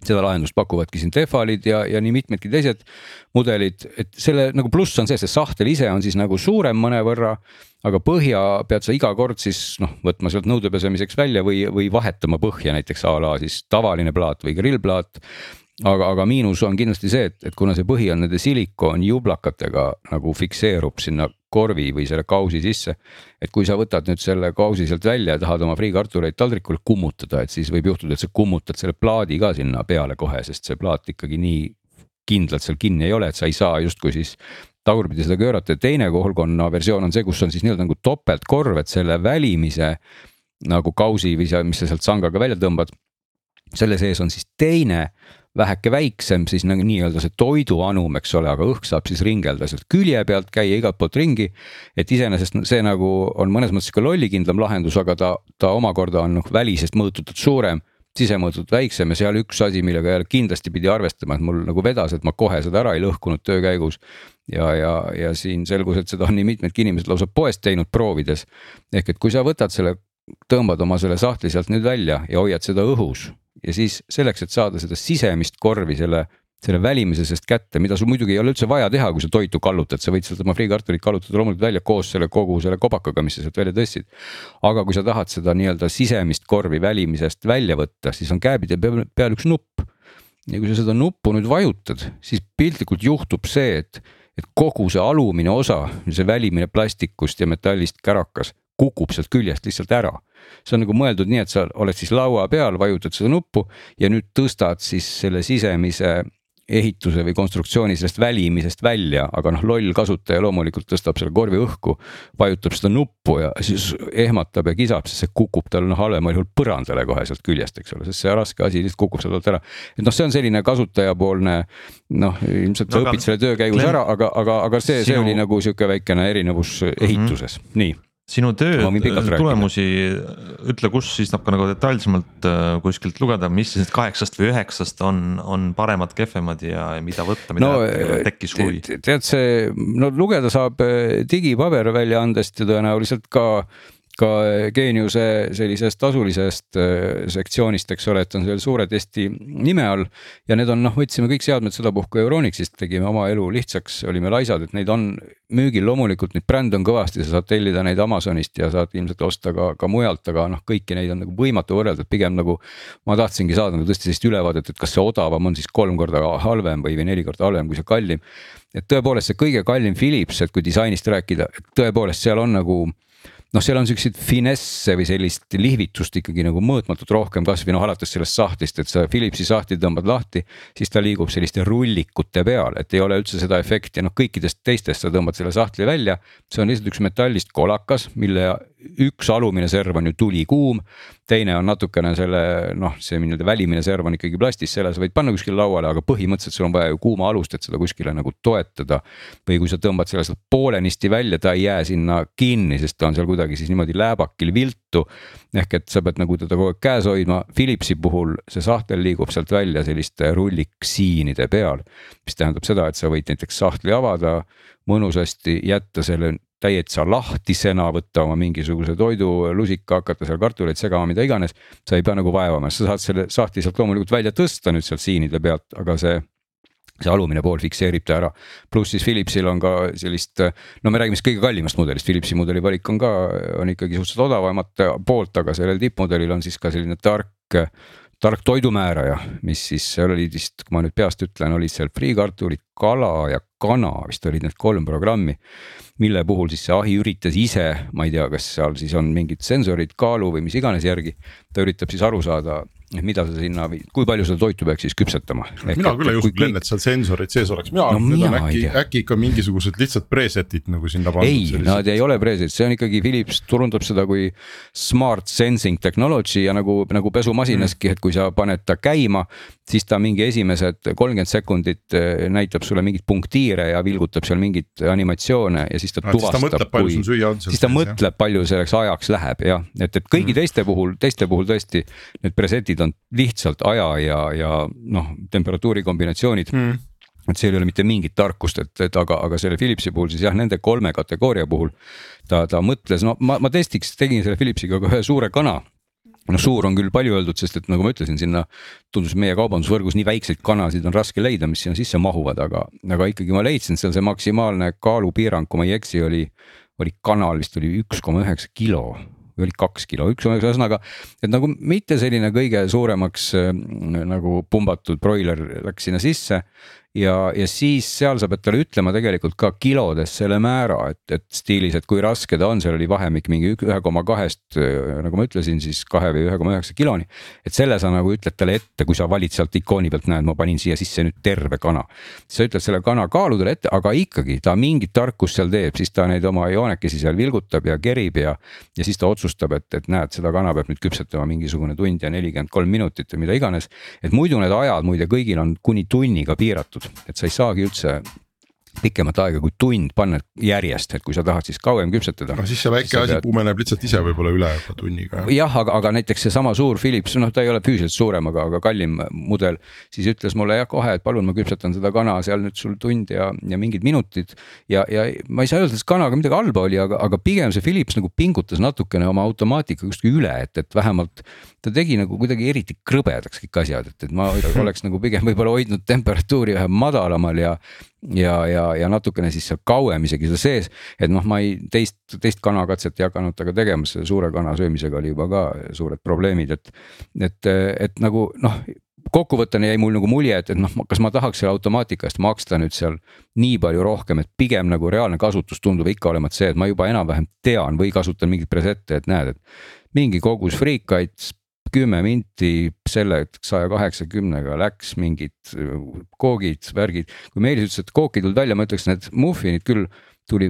seda lahendust pakuvadki siin Tehvalid ja, ja nii mitmedki teised mudelid, et selle nagu pluss on see, see sahtel ise on siis nagu suurem mõnevõrra. aga põhja pead sa iga kord siis noh, võtma sealt nõude pesemiseks välja või, või vahetama põhja näiteks a la siis tavaline plaat või grillplaat aga, aga miinus on kindlasti see, et, et kuna see põhi on nende silikoonjublakatega nagu fikseerub sinna korvi või selle kausi sisse. et kui sa võtad nüüd selle kausi sealt välja ja tahad oma friikartuleid taldrikule kummutada, et siis võib juhtuda, et sa kummutad selle plaadi ka sinna peale kohe, sest see plaat ikkagi nii kindlalt seal kinni ei ole, et sa ei saa justkui siis tagurpidi seda köörata ja teine koolkonna versioon on see, kus on siis nii-öelda nagu topeltkorv, et selle välimise nagu kausi või see, mis sa sealt sangaga välja tõmbad. selle sees on siis teine väheke väiksem siis nagu nii-öelda see toiduanum, eks ole, aga õhk saab siis ringelda sealt külje pealt, käia igalt poolt ringi. et iseenesest see nagu on mõnes mõttes ka lollikindlam lahendus, aga ta, ta omakorda on noh välisest mõõtutult suurem sisemõõtult väiksem ja seal üks asi, millega jälle kindlasti pidi arvestama, et mul nagu vedas, et ma kohe seda ära ei lõhkunud töö käigus. ja, ja, ja siin selgus, et seda on nii mitmedki inimesed lausa poest teinud proovides. ehk et kui sa võtad selle, tõmbad oma selle sahtli sealt nüüd välja ja hoiad seda õhus ja siis selleks, et saada seda sisemist korvi selle selle välimise seest kätte, mida sul muidugi ei ole üldse vaja teha, kui sa toitu kallutad, sa võid sealt oma friikartulit kallutada loomulikult välja koos selle kogu selle kobakaga, mis sa sealt välja tõstsid. aga kui sa tahad seda nii-öelda sisemist korvi välimisest välja võtta, siis on kääbide peal, peal üks nupp. ja kui sa seda nuppu nüüd vajutad, siis piltlikult juhtub see, et, et kogu see alumine osa, see välimine plastikust ja metallist kärakas kukub sealt küljest lihtsalt ära. See on nagu mõeldud nii, et sa oled siis laua peal, vajutad seda nuppu ja nüüd tõstad siis selle sisemise ehituse või konstruktsiooni sellest välimisest välja, aga noh, loll kasutaja loomulikult tõstab selle korvi õhku. vajutab seda nuppu ja siis ehmatab ja kisab, sest see kukub tal noh halvemal juhul põrandale kohe sealt küljest, eks ole, sest see raske asi lihtsalt kukub sealt alt ära. et noh, see on selline kasutajapoolne noh, ilmselt sa no, õpid selle töö käigus ära, aga, aga, aga see, see oli nagu sihuke väikene erinevus ehituses mm, -hmm. nii sinu töö tulemusi, ütle, kus siis saab ka nagu detailsemalt äh, kuskilt lugeda, mis siis kaheksast või üheksast on, on paremad, kehvemad ja mida võtta, mida no, tekkis huvi? tead see, no lugeda saab äh, digipaberväljaandest ja tõenäoliselt ka ka Geeniuse sellisest tasulisest äh, sektsioonist, eks ole, et on seal suure testi nime all. ja need on noh, võtsime kõik seadmed sedapuhku Euronixist, tegime oma elu lihtsaks, olime laisad, et neid on müügil loomulikult, neid brände on kõvasti, sa saad tellida neid Amazonist ja saad ilmselt osta ka, ka mujalt, aga noh, kõiki neid on nagu võimatu võrrelda, et pigem nagu. ma tahtsingi saada nagu tõesti sellist ülevaadet, et kas see odavam on siis kolm korda halvem või, või neli korda halvem kui see kallim. et tõepoolest see kõige kallim Philips, et kui disainist rääkida, et tõepoolest seal on nagu noh, seal on siukseid finesse või sellist lihvitust ikkagi nagu mõõtmatult rohkem, kasvõi noh, alates sellest sahtlist, et sa Philipsi sahtli tõmbad lahti, siis ta liigub selliste rullikute peal, et ei ole üldse seda efekti, noh kõikidest teistest sa tõmbad selle sahtli välja. see on lihtsalt üks metallist kolakas, mille üks alumine serv on ju tulikuum, teine on natukene selle noh, see nii-öelda välimine serv on ikkagi plastist, selle sa võid panna kuskile lauale, aga põhimõtteliselt sul on vaja ju kuuma alust, et seda kuskile nagu toetada. või kui sa tõmbad selle sealt poolenisti välja, ta ei jää sinna kinni, sest ta on seal kuidagi siis niimoodi lääbakil viltu. ehk et sa pead nagu teda kogu aeg käes hoidma, Philipsi puhul see sahtel liigub sealt välja selliste rulliksiinide peal. mis tähendab seda, et sa võid näiteks sahtli avada mõnusasti jätta selle täitsa lahtisena, võtta oma mingisuguse toidulusika, hakata seal kartuleid segama, mida iganes. sa ei pea nagu vaevama, sa saad selle sahtli sealt loomulikult välja tõsta nüüd sealt siinide pealt, aga see see alumine pool fikseerib ta ära, pluss siis Philipsil on ka sellist, no me räägime siis kõige kallimast mudelist, Philipsi mudeli valik on ka, on ikkagi suhteliselt odavamat poolt, aga sellel tippmudelil on siis ka selline tark tark toidumääraja, mis siis seal oli vist, kui ma nüüd peast ütlen, olid seal friikartulid, kala ja kana vist olid need kolm programmi. mille puhul siis see ahi üritas ise, ma ei tea, kas seal siis on mingid sensorid, kaalu või mis iganes järgi. ta üritab siis aru saada et mida sa sinna, kui palju seda toitu peaks siis küpsetama? mina küll ei usu, Glen, et seal sensorid sees oleks, mina arvan no,, et need on äkki, äkki ikka mingisugused lihtsalt preset'id nagu sinna pandud. ei, nad ei ole preset, see on ikkagi Philips turundab seda kui smart sensing technology ja nagu, nagu pesumasinaski mm., et kui sa paned ta käima, siis ta mingi esimesed kolmkümmend sekundit eh, näitab sulle mingeid punktiire ja vilgutab seal mingeid animatsioone ja siis ta no, tuvastab, kui, siis ta mõtleb, palju selleks ajaks läheb jah, et, et kõigi mm. teiste puhul, teiste puhul tõesti need preset'id need on lihtsalt aja ja, ja noh, temperatuuri kombinatsioonid mm et seal ei ole mitte mingit tarkust, et, et aga, aga selle Philipsi puhul siis jah, nende kolme kategooria puhul ta, ta mõtles, no ma, ma testiks, tegin selle Philipsiga ka ühe suure kana. Noh, suur on küll palju öeldud, sest et nagu ma ütlesin, sinna tundus meie kaubandusvõrgus nii väikseid kanasid on raske leida, mis sinna sisse mahuvad, aga, aga ikkagi ma leidsin seal see maksimaalne kaalupiirang, kui ma ei eksi, oli, oli kanal vist oli üks koma üheksa kilo või oli kaks kilo, üks ühesõnaga. et nagu mitte selline kõige suuremaks äh, nagu pumbatud broiler läks sinna sisse ja, ja siis seal sa pead talle ütlema tegelikult ka kilodes selle määra, et, et stiilis, et kui raske ta on, seal oli vahemik mingi ühe koma kahest, nagu ma ütlesin, siis kahe või ühe koma üheksa kiloni. et selle sa nagu ütled talle ette, kui sa valid sealt ikooni pealt, näed, ma panin siia sisse nüüd terve kana. sa ütled selle kana kaalu talle ette, aga ikkagi ta mingit tarkust seal teeb, siis ta neid oma joonekesi seal vilgutab ja kerib ja. ja siis ta otsustab, et, et näed, seda kana peab nüüd küpsetama mingisugune tund ja nelikümmend kolm minutit või mida iganes. et muidu need ajad muide kõigil on kuni tunniga piiratud tehtud, et sa ei saagi üldse pikemat aega kui tund panna järjest, et kui sa tahad siis kauem küpsetada. no siis see väike asi pead... pumeneb lihtsalt ise võib-olla üle juba tunniga. jah, aga, aga näiteks seesama suur Philips, noh, ta ei ole füüsiliselt suurem, aga, aga kallim mudel. siis ütles mulle jah kohe, et palun, ma küpsetan seda kana seal nüüd sul tund ja, ja mingid minutid. ja, ja ma ei saa öelda, et kanaga midagi halba oli, aga, aga pigem see Philips nagu pingutas natukene oma automaatikaga justkui üle, et, et vähemalt. Ta tegi nagu kuidagi eriti krõbedaks kõik asjad, et, et ma oleks nagu pigem võib-olla hoidnud temperatuuri vähe madalamal ja ja, ja, ja natukene siis seal kauem isegi seal sees. et noh, ma ei teist, teist kanakatset ei hakanud temaga tegema, selle suure kana söömisega oli juba ka suured probleemid, et. et, et nagu noh, kokkuvõttena jäi mul nagu mulje, et, et noh, kas ma tahaks selle automaatika eest maksta nüüd seal nii palju rohkem, et pigem nagu reaalne kasutus tundub ikka olevat see, et ma juba enam-vähem tean või kasutan mingeid preset'e, et näed, et mingi kogus friikaid kümme minti selle saja kaheksakümnega läks mingid äh, koogid, värgid. kui Meelis ütles, et kooki tulid välja, ma ütleks, need muffinid küll tuli,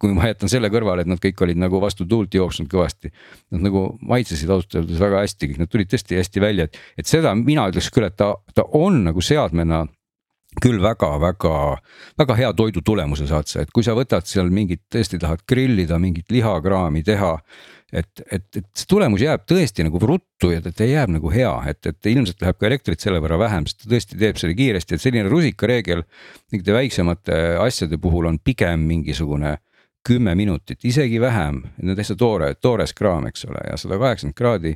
kui ma jätan selle kõrvale, et nad kõik olid nagu vastu tuult jooksnud kõvasti. Nad nagu maitsesid ausalt öeldes väga hästi, kõik nad tulid tõesti hästi välja, et, et seda mina ütleks küll, et ta, ta on nagu seadmena küll väga-väga, väga hea toidu tulemuse saad sa, et kui sa võtad seal mingit, tõesti tahad grillida, mingit lihakraami teha et, et, et see tulemus jääb tõesti nagu ruttu ja ta jääb nagu hea, et, et ilmselt läheb ka elektrit selle võrra vähem, sest ta tõesti teeb selle kiiresti, et selline rusikareegel. mingite väiksemate asjade puhul on pigem mingisugune kümme minutit, isegi vähem, need on täitsa toore, toores kraam, eks ole, ja sada kaheksakümmend kraadi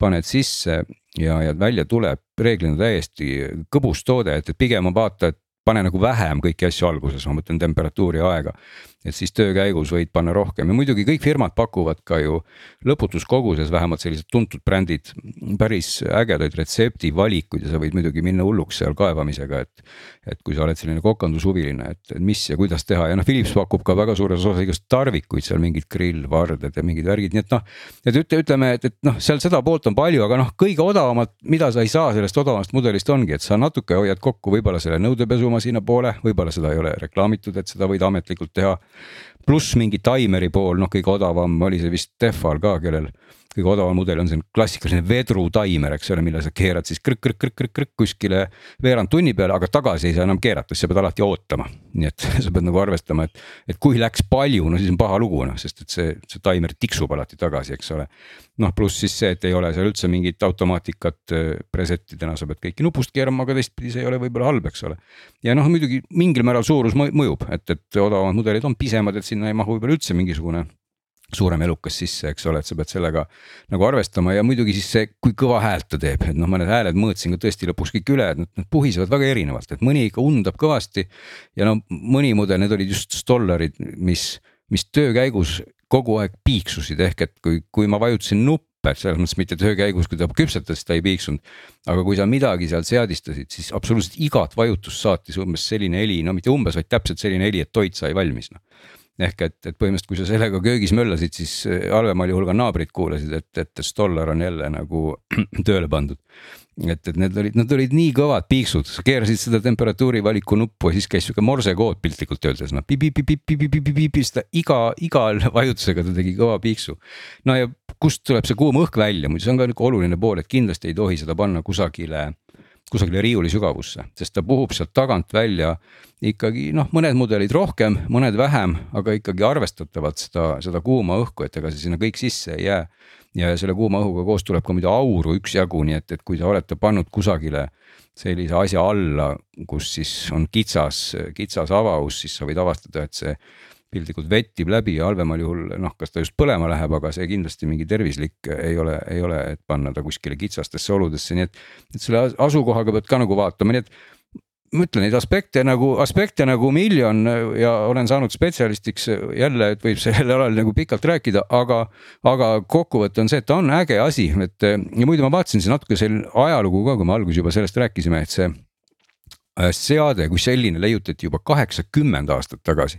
paned sisse ja, ja välja tuleb reeglina täiesti kõbus toode, et, pigem on vaata, et pane nagu vähem kõiki asju alguses, ma mõtlen temperatuuri ja aega et siis töö käigus võid panna rohkem ja muidugi kõik firmad pakuvad ka ju lõputus koguses, vähemalt sellised tuntud brändid, päris ägedaid retseptivalikuid ja sa võid muidugi minna hulluks seal kaevamisega, et. et kui sa oled selline kokandushuviline, et mis ja kuidas teha ja noh, Philips pakub ka väga suures osas igast tarvikuid seal mingid grillvarded ja mingid värgid, nii et noh. et ütle, ütleme, et, et noh, seal seda poolt on palju, aga noh, kõige odavamat, mida sa ei saa sellest odavamast mudelist ongi, et sa natuke hoiad kokku võib-olla selle nõudepesumasina poole, võib-olla seda ei ole reklaamitud, et seda võid ametlikult teha pluss mingi taimeri pool, noh, kõige odavam oli see vist Tehval ka, kellel kõige odavam mudel on see klassikaline vedrutaimer, eks ole, mille sa keerad siis krõkk-krõkk-krõkk-krõkk kuskile veerand tunni peale, aga tagasi ei saa enam keerata, siis sa pead alati ootama. nii et sa pead nagu arvestama, et, et kui läks palju, no siis on paha lugu noh, sest et see, see taimer tiksub alati tagasi, eks ole. Noh, pluss siis see, et ei ole seal üldse mingit automaatikat äh, preset idena, sa pead kõiki nupust keerama, aga teistpidi see ei ole võib-olla halb, eks ole. ja noh, muidugi mingil määral suurus mõjub, et, et odavamad mudelid on pisemad, et sinna ei mahu võib-olla üldse mingisugune suurem elukas sisse, eks ole, et sa pead sellega nagu arvestama ja muidugi siis see, kui kõva häält ta teeb, et noh, mõned hääled mõõtsin ka tõesti lõpuks kõik üle, et nad, nad puhisevad väga erinevalt, et mõni ikka undab kõvasti. ja no mõni mudel, need olid just Stollarid, mis, mis töö käigus kogu aeg piiksusid, ehk et kui, kui ma vajutasin nuppe, selles mõttes mitte töö käigus, kui ta küpsetas, ta ei piiksunud. aga kui sa midagi seal seadistasid, siis absoluutselt igat vajutust saatis umbes selline heli, no mitte umbes, vaid täpselt selline heli, et toit sai valmis noh ehk et, et põhimõtteliselt, kui sa sellega köögis möllasid, siis eh, halvemal juhul ka naabrid kuulasid, et, et Stollar on jälle nagu tööle pandud. Et, et need olid, nad olid nii kõvad piiksud, sa keerasid seda temperatuuri valiku nuppu ja siis käis sihuke morsekood piltlikult öeldes noh, ta iga, igal vajutusega ta tegi kõva piiksu. no ja kust tuleb see kuum õhk välja, muidu see on ka nihuke oluline pool, et kindlasti ei tohi seda panna kusagile kusagile riiuli sügavusse, sest ta puhub sealt tagant välja ikkagi noh, mõned mudelid rohkem, mõned vähem, aga ikkagi arvestatavalt seda, seda kuuma õhku, et ega see sinna kõik sisse ei jää. ja selle kuuma õhuga koos tuleb ka muidu auru üksjagu, nii et, et kui te olete pannud kusagile sellise asja alla, kus siis on kitsas, kitsas avavus, siis sa võid avastada, et see piltlikult vettib läbi ja halvemal juhul noh, kas ta just põlema läheb, aga see kindlasti mingi tervislik ei ole, ei ole, et panna ta kuskile kitsastesse oludesse, nii et. et selle asukohaga pead ka nagu vaatama, nii et ma ütlen neid aspekte nagu, aspekte nagu miljon ja olen saanud spetsialistiks jälle, et võib sellel alal nagu pikalt rääkida, aga. aga kokkuvõte on see, et ta on äge asi, et ja muidu ma vaatasin siin natuke seal ajalugu ka, kui me alguses juba sellest rääkisime, et see seade kui selline leiutati juba kaheksakümmend aastat tagasi.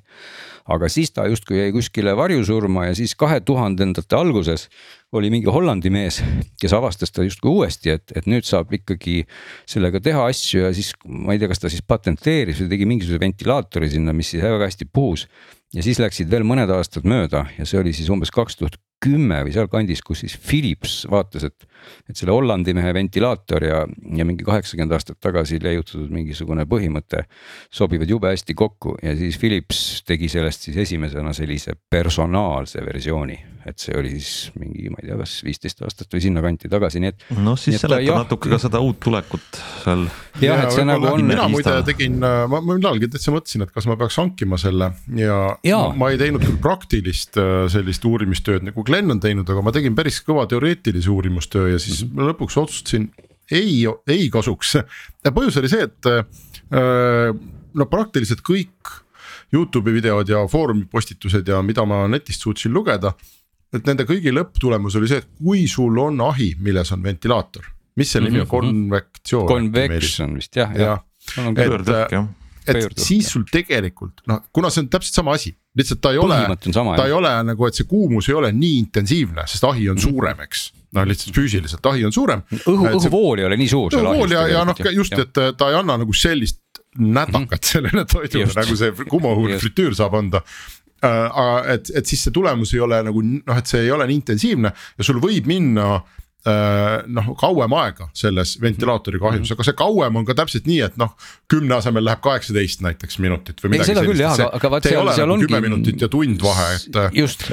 aga siis ta justkui jäi kuskile varjusurma ja siis kahe tuhandendate alguses oli mingi Hollandi mees, kes avastas ta justkui uuesti, et, et nüüd saab ikkagi sellega teha asju ja siis ma ei tea, kas ta siis patenteeris või tegi mingisuguse ventilaatori sinna, mis siis väga hästi puhus. ja siis läksid veel mõned aastad mööda ja see oli siis umbes kaks tuhat kümme või sealkandis, kus siis Philips vaatas, et, et selle Hollandi mehe ventilaator ja, ja mingi kaheksakümmend aastat tagasi leiutatud mingisugune põhimõte sobivad jube hästi kokku. Ja siis Philips tegi sellest siis esimesena sellise personaalse versiooni et see oli siis mingi, ma ei tea, kas viisteist aastat või sinnakanti tagasi, nii et. noh, siis seletab natuke ka seda uut tulekut seal. jah, et see nagu on. mina muide tegin, ma millalgi täitsa mõtlesin, et kas ma peaks hankima selle ja, ja. Ma, ma ei teinud küll praktilist äh, sellist uurimistööd nagu Glen on teinud, aga ma tegin päris kõva teoreetilise uurimustöö ja siis mm -hmm. lõpuks otsustasin ei, ei kasuks. põhjus oli see, et äh, no praktiliselt kõik Youtube'i videod ja foorumi postitused ja mida ma netist suutsin lugeda et nende kõigi lõpptulemus oli see, et kui sul on ahi, milles on ventilaator, mis selle nimi on, mhm, mhm. konvektsioon. Convection vist jah, jah ja.. et, äh, et siis sul tegelikult noh, kuna see on täpselt sama asi, lihtsalt ta ei ole, ta ei ole nagu, et see kuumus ei ole nii intensiivne, sest ahi on mhm. suurem, eks. noh, lihtsalt füüsiliselt ahi on suurem. õhu, õhuvool ei ole nii suur. õhuvool ja, ja noh, just, et äh, ta ei anna nagu sellist nätakat sellele toidule nagu see kuumaõhune fritüür saab anda aga et, et siis see tulemus ei ole nagu noh, et see ei ole nii intensiivne ja sul võib minna äh, noh, kauem aega selles ventilaatori kahjus, aga see kauem on ka täpselt nii, et noh. kümne asemel läheb kaheksateist näiteks minutit või midagi sellist. aga, aga vaat seal, seal nagu ongi. kümme minutit ja tund vahe, et. just,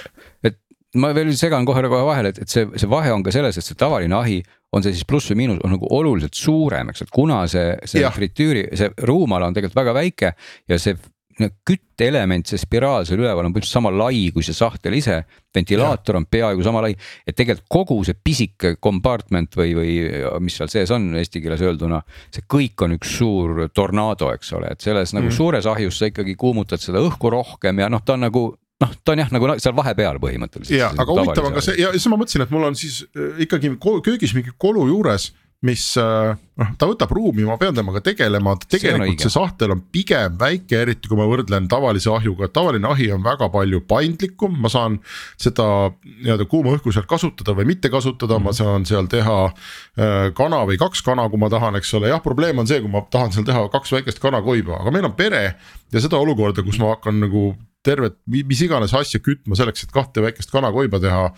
et ma veel segan kohe kohe vahele, et, et see, see vahe on ka selles, et see tavaline ahi on see siis pluss või miinus, on nagu oluliselt suurem, eks, et kuna see, see fritüüri, see ruumala on tegelikult väga väike ja see kütteelement, see spiraal seal üleval on põhimõtteliselt sama lai kui see sahtel ise. ventilaator on peaaegu sama lai, et tegelikult kogu see pisike compartment või, või mis seal sees on eesti keeles öelduna. see kõik on üks suur tornaado, eks ole, et selles nagu mm. suures ahjus sa ikkagi kuumutad seda õhku rohkem ja noh, ta on nagu noh, ta on jah, nagu seal vahepeal põhimõtteliselt. ja, aga huvitav on ka see ja siis ma mõtlesin, et mul on siis äh, ikkagi köögis mingi kolu juures mis äh, noh, ta võtab ruumi, ma pean temaga tegelema, tegelikult see, see sahtel on pigem väike, eriti kui ma võrdlen tavalise ahjuga, tavaline ahi on väga palju paindlikum, ma saan seda nii-öelda kuuma õhku seal kasutada või mitte kasutada mm, -hmm. ma saan seal teha äh, kana või kaks kana, kui ma tahan, eks ole, jah, probleem on see, kui ma tahan seal teha kaks väikest kanakoiba, aga meil on pere ja seda olukorda, kus ma hakkan nagu tervet, mis iganes asja kütma selleks, et kahte väikest kanakoiba teha.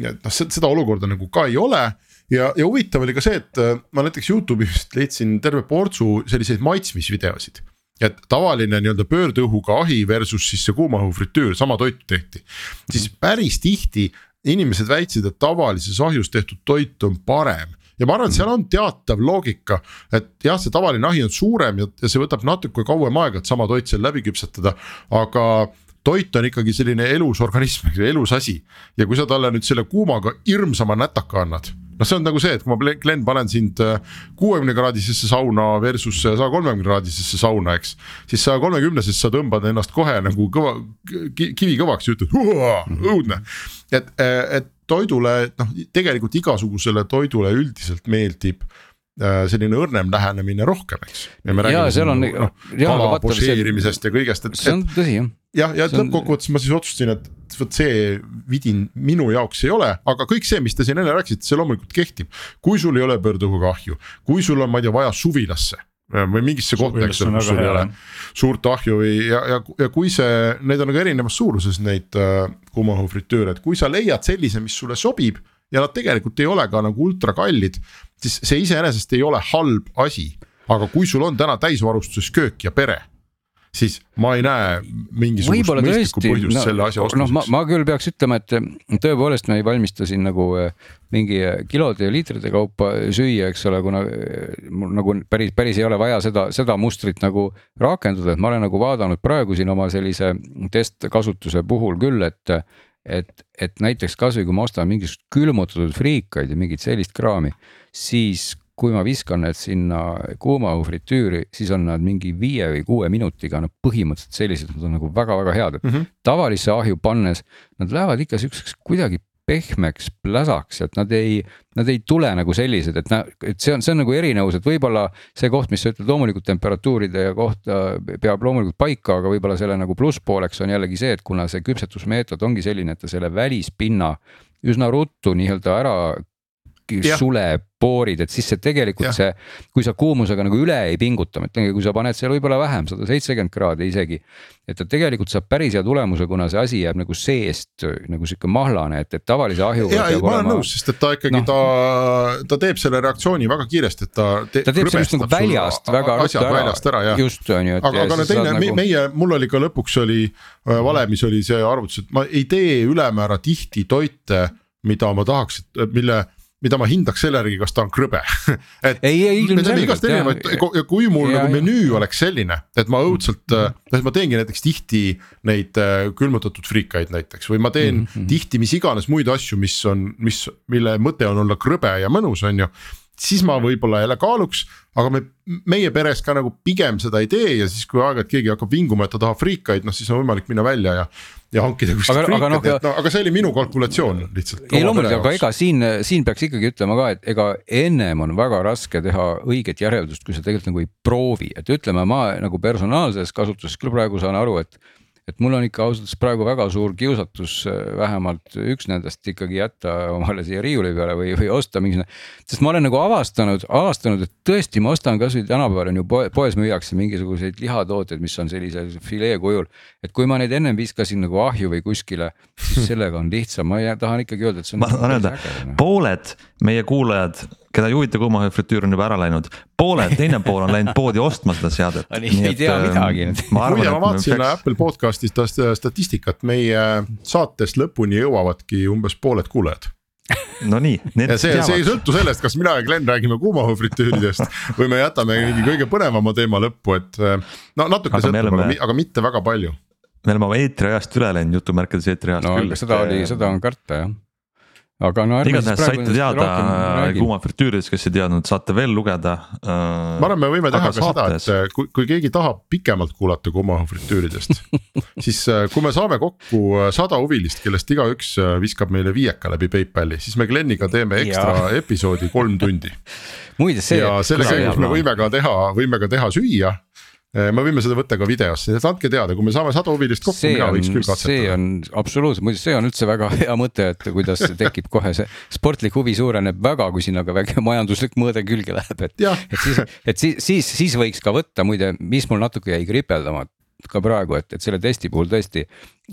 et noh, seda olukorda nagu ka ei ole ja, ja huvitav oli ka see, et äh, ma näiteks Youtube'ist leidsin terve portsu selliseid maitsmisvideosid. Et tavaline nii-öelda pöördõhuga ahi versus siis see kuumaõhu fritüür, sama toitu tehti. siis päris tihti inimesed väitsid, et tavalises ahjus tehtud toit on parem. Ja ma arvan, et seal on teatav loogika, et jah, see tavaline ahi on suurem ja, ja see võtab natuke kauem aega, et sama toit seal läbi küpsetada, aga toit on ikkagi selline elus organism, elus asi. Ja kui sa talle nüüd selle kuumaga hirmsama nätaka annad noh, see on nagu see, et kui ma, Glen, panen sind äh, kuuekümne kraadisesse sauna versus saja kolmekümne kraadisesse sauna, eks. siis saja kolmekümnesest sa tõmbad ennast kohe nagu kõva, kivi kõvaks ja ütled õudne. et, äh, et toidule, noh tegelikult igasugusele toidule üldiselt meeldib äh, selline õrnem lähenemine rohkem, eks. ja me räägime siin nagu, noh kala pošeerimisest ja kõigest, et. see on tõsi jah. Jah, ja, ja lõppkokkuvõttes ma siis otsustasin, et vot see vidin minu jaoks ei ole, aga kõik see, mis te siin enne rääkisite, see loomulikult kehtib. kui sul ei ole pöördõhuga ahju, kui sul on, ma ei tea, vaja suvilasse või mingisse kohta, eks ole, kus sul ei ole suurt ahju või ja, ja, ja kui see, need on nagu erinevas suuruses neid äh, kuumaõhufritüüre, et kui sa leiad sellise, mis sulle sobib. ja nad tegelikult ei ole ka nagu ultra kallid, siis see iseenesest ei ole halb asi. aga kui sul on täna täisvarustuses köök ja pere siis ma ei näe mingisugust mõistlikku põhjust no, selle asja ostmiseks. noh, ma, ma küll peaks ütlema, et tõepoolest me ei valmista siin nagu eh, mingi kilode ja liitrite kaupa süüa, eks ole, kuna mul nagu päris, päris ei ole vaja seda, seda mustrit nagu rakendada, et ma olen nagu vaadanud praegu siin oma sellise testkasutuse puhul küll, et et, et näiteks kasvõi kui ma ostan mingisugust külmutatud friikaid ja mingit sellist kraami, siis kui ma viskan need sinna kuuma fritüüri, siis on nad mingi viie või kuue minutiga noh, põhimõtteliselt sellised, nad on nagu väga-väga head, et mm -hmm. tavalisse ahju pannes nad lähevad ikka siukseks kuidagi pehmeks pläsaks, et nad ei, nad ei tule nagu sellised, et na-, et see on, see on nagu erinevus, et võib-olla see koht, mis sa ütled, loomulikult temperatuuride ja kohta peab loomulikult paika, aga võib-olla selle nagu plusspooleks on jällegi see, et kuna see küpsetusmeetod ongi selline, et ta selle välispinna üsna ruttu nii-öelda ära sulepoorid, et siis see tegelikult ja. see, kui sa kuumusega nagu üle ei pinguta, ma ütlengi, kui sa paned seal võib-olla vähem, sada seitsekümmend kraadi isegi. et ta tegelikult saab päris hea tulemuse, kuna see asi jääb nagu seest nagu sihuke mahlane, et, et tavalise ahjuga. ja, ei ma olen nõus, sest et ta ikkagi no. ta, ta teeb selle reaktsiooni väga kiiresti, et ta te,. ta teeb sellest nagu väljast väga ruttu ära. ära just on ju. aga, aga no teine nagu... meie, mul oli ka lõpuks oli äh, valemis oli see arvutus, et ma ei tee ülemäära tihti toite mida ma tahaks, mille mida ma hindaks selle järgi, kas ta on krõbe et ei, ei, me teeme igast erinevaid ja kui mul ja, nagu menüü ja. oleks selline, et ma õudselt mm, -hmm. et ma teengi näiteks tihti neid äh, külmutatud friikaid näiteks või ma teen mm -hmm. tihti mis iganes muid asju, mis on, mis, mille mõte on olla krõbe ja mõnus, on ju siis ma võib-olla jälle kaaluks, aga me, meie peres ka nagu pigem seda ei tee ja siis, kui aeg-ajalt keegi hakkab vinguma, et ta tahab friikaid, noh siis on võimalik minna välja ja. Ja hankida kuskilt friikaid, no, et no aga see oli minu kalkulatsioon lihtsalt. ei loomulikult, aga ega siin, siin peaks ikkagi ütlema ka, et ega ennem on väga raske teha õiget järeldust, kui sa tegelikult nagu ei proovi, et ütleme, ma nagu personaalses kasutuses küll praegu saan aru, et et mul on ikka ausalt öeldes praegu väga suur kiusatus äh, vähemalt üks nendest ikkagi jätta omale siia riiuli peale või, või osta mingisugune. sest ma olen nagu avastanud, avastanud, et tõesti, ma ostan kasvõi tänapäeval on ju poes müüakse mingisuguseid lihatooteid, mis on sellise filee kujul. et kui ma neid ennem viskasin nagu ahju või kuskile, siis sellega on lihtsam, ma tahan ikkagi öelda, et see on. ma tahan öelda, noh. pooled meie kuulajad keda ei huvita kuumahüfritüür on juba ära läinud, pooled, teine pool on läinud poodi ostma seda seadet. ei tea ähm, midagi. muide, ma vaatasin peaks... Apple podcast'is statistikat, meie saatest lõpuni jõuavadki umbes pooled kuulajad no nii. ja see, see ei sõltu sellest, kas mina ja Glen räägime kuumahõõfritüüridest või me jätame mingi kõige põnevama teema lõppu, et äh, no natuke aga sõltub oleme..., aga, aga mitte väga palju. me oleme oma eetriajast üle läinud, jutumärkides eetriajast no, küll. seda oli, seda on karta jah aga no ärme igatahes saite teada Kuuma fritüürides, kes ei teadnud, saate veel lugeda äh,. ma arvan, me võime teha ka saates. seda, et kui, kui keegi tahab pikemalt kuulata Kuuma fritüüridest siis äh, kui me saame kokku äh, sada huvilist, kellest igaüks äh, viskab meile viieka läbi PayPali, siis me Gleniga teeme ekstra episoodi kolm tundi muide see. ja selle käigus me võime ka teha, võime ka teha süüa Äh, me võime seda võtta ka videosse, et andke teada, kui me saame sadu huvilist kokku, mina võiks küll katsetada. see on absoluutselt, muidu see on üldse väga hea mõte, et kuidas tekib kohe see sportlik huvi suureneb väga, kui sinna ka väike majanduslik mõõde külge läheb, et. et siis, et siis, siis, siis võiks ka võtta muide, mis mul natuke jäi kripeldama ka praegu, et, et selle testi puhul tõesti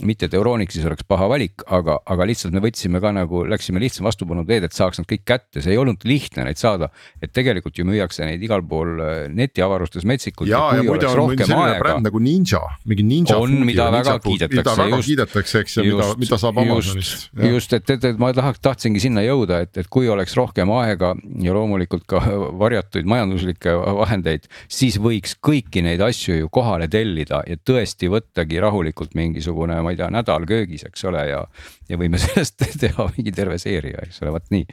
mitte, et Euronixis oleks paha valik, aga, aga lihtsalt me võtsime ka nagu, läksime lihtsam vastupanu teed, et saaks nad kõik kätte, see ei olnud lihtne neid saada. et tegelikult ju müüakse neid igal pool äh, netiavarustes metsikult. ja, ja muide on mingi selline aega, bränd nagu Ninja, mingi Ninja. on, mida väga kiidetakse. mida väga just, kiidetakse, eks ja mida, mida saab Amazonist. just, et, et, et ma tahaks, tahtsingi sinna jõuda, et, et kui oleks rohkem aega ja loomulikult ka varjatuid majanduslikke vahendeid, siis võiks kõiki neid asju ju kohale tellida ja tõesti võttagi rahulikult mingisugune ma ei tea, nädal köögis, eks ole, ja, ja võime sellest teha mingi terve seeria, eks ole, vot nii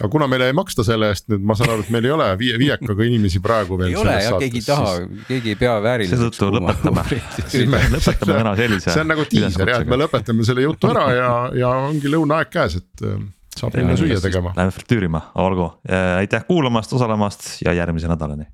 aga kuna meile ei maksta selle eest, nüüd ma saan aru, et meil ei ole viie, viiekaga inimesi praegu veel. ei ole jah, keegi ei taha siis..., keegi ei pea vääriliseks. seetõttu lõpetame lõpetame täna sellise. see on nagu diiser jah, et me lõpetame selle jutu ära ja, ja ongi lõunaaeg käes, et äh, saab minna süüa tegema. Läheme fritüürima, olgu, aitäh kuulamast, osalemast ja järgmise nädalani